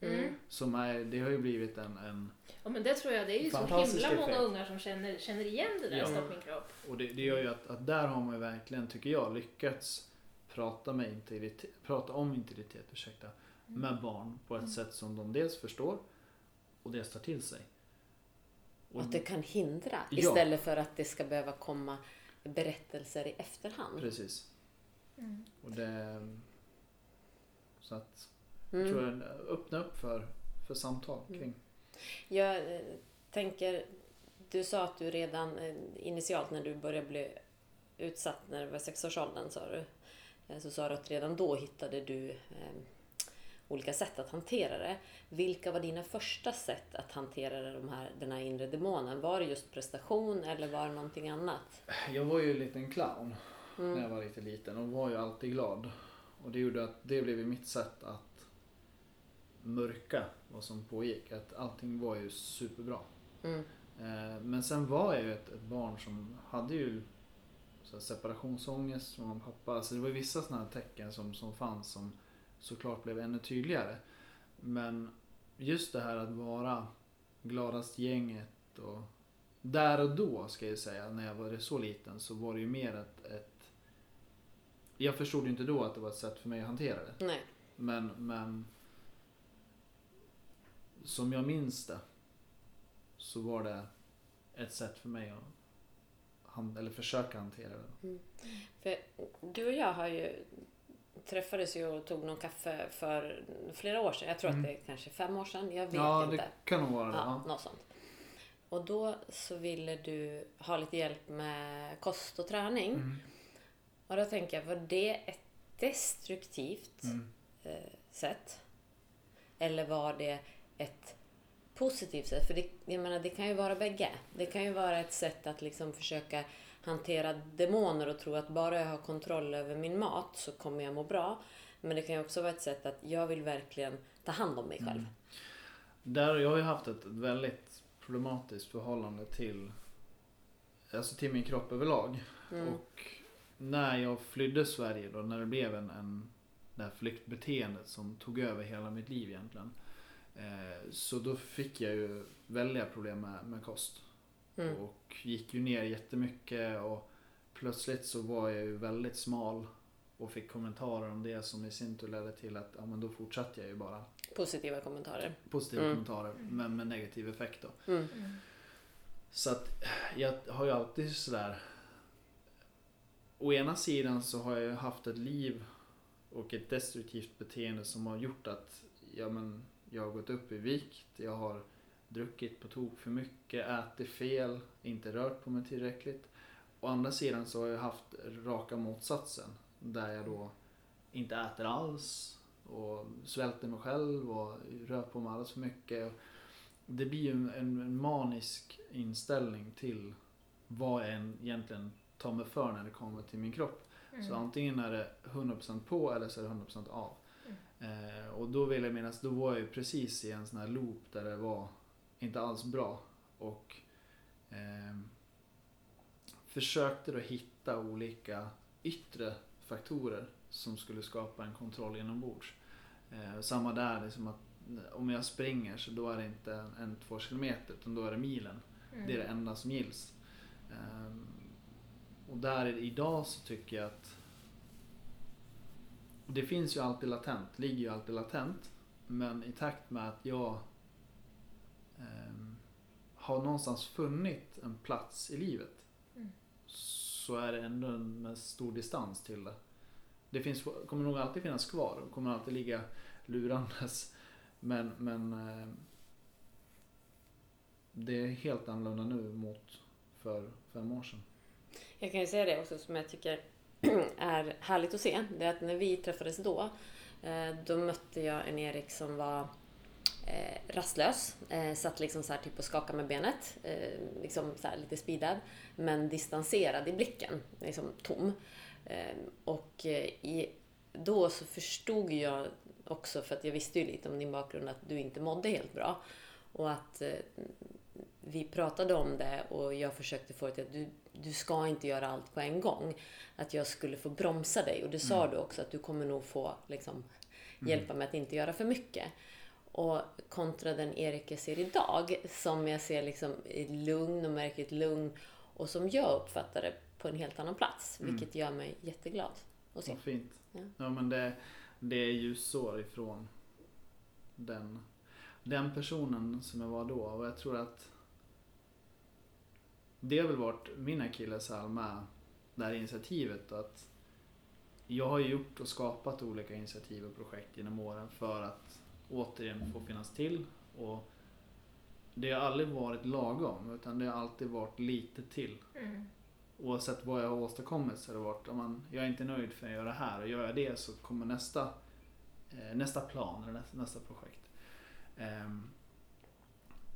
Mm. Som är, det har ju blivit en, en Ja, men det tror jag, det är ju så himla många effekt. ungar som känner, känner igen det där, Ja. stopp min kropp. och det, det gör ju att, att där har man ju verkligen, tycker jag, lyckats prata, med integritet, prata om integritet ursäkta, med barn på ett Mm. sätt som de dels förstår och dels tar till sig. Och att det kan hindra Ja. istället för att det ska behöva komma berättelser i efterhand. Precis. Mm. Och det, så att, Mm. tror jag, öppna upp för, för samtal kring. Jag eh, tänker, du sa att du redan eh, initialt när du började bli utsatt när du var sexårsåldern sa du. Eh, Så sa du att redan då hittade du eh, olika sätt att hantera det. Vilka var dina första sätt att hantera de här, den här inre demonen? Var det just prestation eller var det någonting annat? Jag var ju en liten clown när jag Mm. var riktigt liten och var ju alltid glad. Och det gjorde att det blev mitt sätt att mörka vad som pågick. Att allting var ju superbra. Mm. Eh, Men sen var jag ju ett, ett barn som hade ju så separationsångest från pappa. Så det var vissa sådana här tecken som, som fanns som såklart blev ännu tydligare. Men just det här att vara gladast gänget och där och då ska jag säga, när jag var så liten så var det ju mer ett, ett jag förstod ju inte då att det var ett sätt för mig att hantera det. Nej. Men, men som jag minns det så var det ett sätt för mig att han, eller försöka hantera det. För du och jag har ju träffades ju och tog någon kaffe för flera år sedan. Jag tror Mm. att det är kanske fem år sedan. Jag vet Ja, inte. det kan nog vara det. Ja, Ja. något sånt. Och då så ville du ha lite hjälp med kost och träning. Mm. Och då tänker jag, var det ett destruktivt Mm. eh, sätt? Eller var det ett positivt sätt? För det, jag menar, det kan ju vara bägge. Det kan ju vara ett sätt att liksom försöka hantera demoner och tro att bara jag har kontroll över min mat så kommer jag må bra. Men det kan ju också vara ett sätt att jag vill verkligen ta hand om mig själv. Mm. Där, jag har ju haft ett väldigt problematiskt förhållande till, alltså till min kropp överlag. Mm. Och när jag flydde Sverige då, när det blev en, en det här flyktbeteendet som tog över hela mitt liv egentligen. Eh, så då fick jag ju väldiga problem med, med kost. Mm. Och gick ju ner jättemycket och plötsligt så var jag ju väldigt smal och fick kommentarer om det som i sin tur ledde till att ja, men då fortsatte jag ju bara. Positiva kommentarer. Positiva Mm. kommentarer men med negativ effekt då. Mm. Mm. Så att jag har ju alltid sådär. Å ena sidan så har jag ju haft ett liv och ett destruktivt beteende som har gjort att ja, men, jag har gått upp i vikt. Jag har druckit på tok för mycket, ätit fel, inte rört på mig tillräckligt. Å andra sidan så har jag haft raka motsatsen. Där jag då inte äter alls och svälter mig själv och rör på mig alldeles för mycket. Det blir ju en, en manisk inställning till vad jag än egentligen tar mig för när det kommer till min kropp. Mm. Så antingen är det 100% på eller så är det 100% av. Mm. Eh, och då vill jag minnas, då var jag ju precis i en sån här loop där det var inte alls bra. Och ehm, försökte då hitta olika yttre faktorer som skulle skapa en kontroll inombords. Eh, samma där, liksom att om jag springer så då är det inte en, en två kilometer utan då är det milen. Mm. Det är det enda som gills. Ehm, och där idag så tycker jag att det finns ju alltid latent, ligger ju alltid latent. Men i takt med att jag ehm, har någonstans funnit en plats i livet Mm. så är det ändå en med stor distans till det. Det finns, kommer nog alltid finnas kvar och kommer alltid ligga lurandes. Men, men ehm, det är helt annorlunda nu mot för fem år sedan. Jag kan ju säga det också som jag tycker är härligt att se. Det är att när vi träffades då, eh, då mötte jag en Erik som var eh, rastlös. Eh, satt liksom så här typ och skakade med benet. Eh, liksom så här lite speedad. Men distanserad i blicken. Liksom tom. Ehm, eh, och i, då så förstod jag också, för att jag visste ju lite om din bakgrund, att du inte mådde helt bra. Och att eh, vi pratade om det och jag försökte få det till att du, du ska inte göra allt på en gång. Att jag skulle få bromsa dig och det sa Mm. du också att du kommer nog få liksom, Mm. hjälpa mig att inte göra för mycket. Och kontra den Erik jag ser idag, som jag ser liksom i lugn och märker ett lugn och som jag uppfattar det på en helt annan plats. Mm. Vilket gör mig jätteglad att se. Vad fint. Ja. Ja. men det, det är ljusår ifrån den, den personen som jag var då. Och jag tror att det har väl varit min akilleshäl med det här initiativet. Att jag har gjort och skapat olika initiativ och projekt genom åren för att återigen få finnas till. Och det har aldrig varit lagom utan det har alltid varit lite till Mm. oavsett vad jag har åstadkommit så har det varit om man, jag är inte nöjd för att göra det här och gör jag det så kommer nästa, eh, nästa plan eller nästa, nästa projekt. Ehm,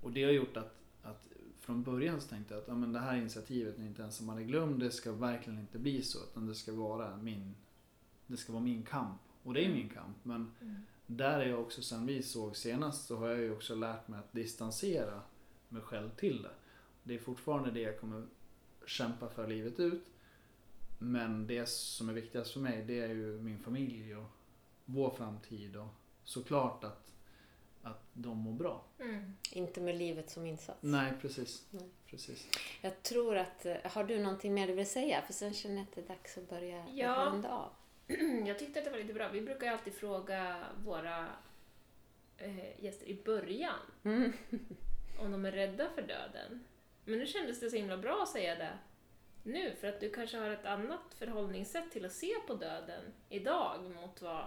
och det har gjort att, att från början så tänkte jag att ja, men det här initiativet är inte ens som man är glömd, det ska verkligen inte bli så utan det ska vara min, det ska vara min kamp. Och det är min kamp men Mm. där är jag också, sen vi såg senast, så har jag ju också lärt mig att distansera mig själv till det. Det är fortfarande det jag kommer kämpa för livet ut. Men det som är viktigast för mig, det är ju min familj och vår framtid och såklart att, att de mår bra. Mm. Inte med livet som insats. Nej, precis. Nej. precis. Jag tror att, eh, har du någonting mer du vill säga? För sen känner jag att det är dags att börja Ja. runda av. Jag tyckte att det var lite bra. Vi brukar ju alltid fråga våra eh, gäster i början Mm. om de är rädda för döden. Men nu kändes det så himla bra att säga det nu, för att du kanske har ett annat förhållningssätt till att se på döden idag mot vad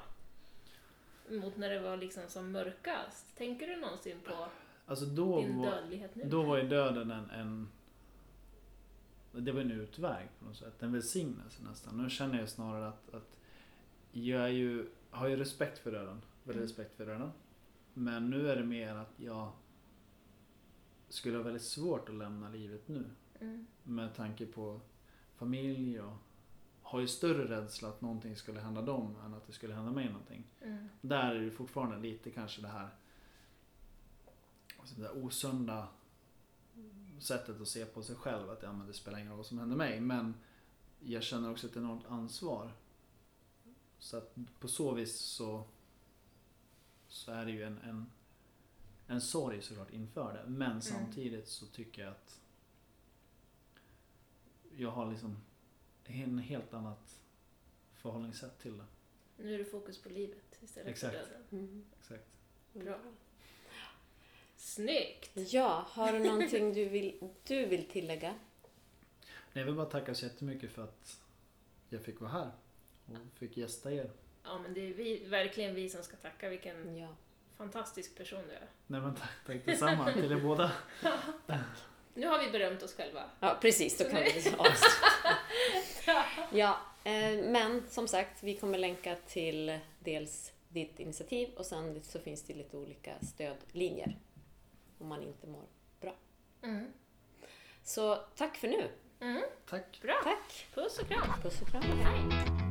mot när det var liksom som mörkast. Tänker du någonsin på Alltså då din var, dödlighet nu? då var ju döden en, en det var en utväg på något sätt. En välsignelse nästan. Nu känner jag snarare att, att jag ju, har ju respekt för döden. Väldigt Mm. respekt för döden. Men nu är det mer att jag skulle ha väldigt svårt att lämna livet nu. Mm. Med tanke på familj och har ju större rädsla att någonting skulle hända dem än att det skulle hända mig någonting. Mm. Där är det fortfarande lite kanske det här alltså det där osunda sättet att se på sig själv. Att ja, men det spelar ingen roll vad som händer mig. Men jag känner också ett enormt ansvar. Så att på så vis så, så är det ju en, en, en sorg såklart inför det. Men Mm. samtidigt så tycker jag att jag har liksom en helt annat förhållningssätt till det. Nu är det fokus på livet istället Exakt. för döden. Mm. Exakt. Bra. Snyggt! Ja, har du någonting du vill, du vill tillägga? Nej, Jag vill bara tacka så jättemycket för att jag fick vara här och fick gästa er. Ja men det är vi, verkligen vi som ska tacka. Vilken Ja. fantastisk person du är. Nej men tack, tack detsamma till er båda. Nu har vi berömt oss själva. Ja, precis. Då kan vi avsluta. Ja, eh, men som sagt, vi kommer länka till dels ditt initiativ och sen så finns det lite olika stödlinjer om man inte mår bra. Mm. Så tack för nu. Mm. Tack. Bra! Tack. Puss och kram! Puss och kram. Hej!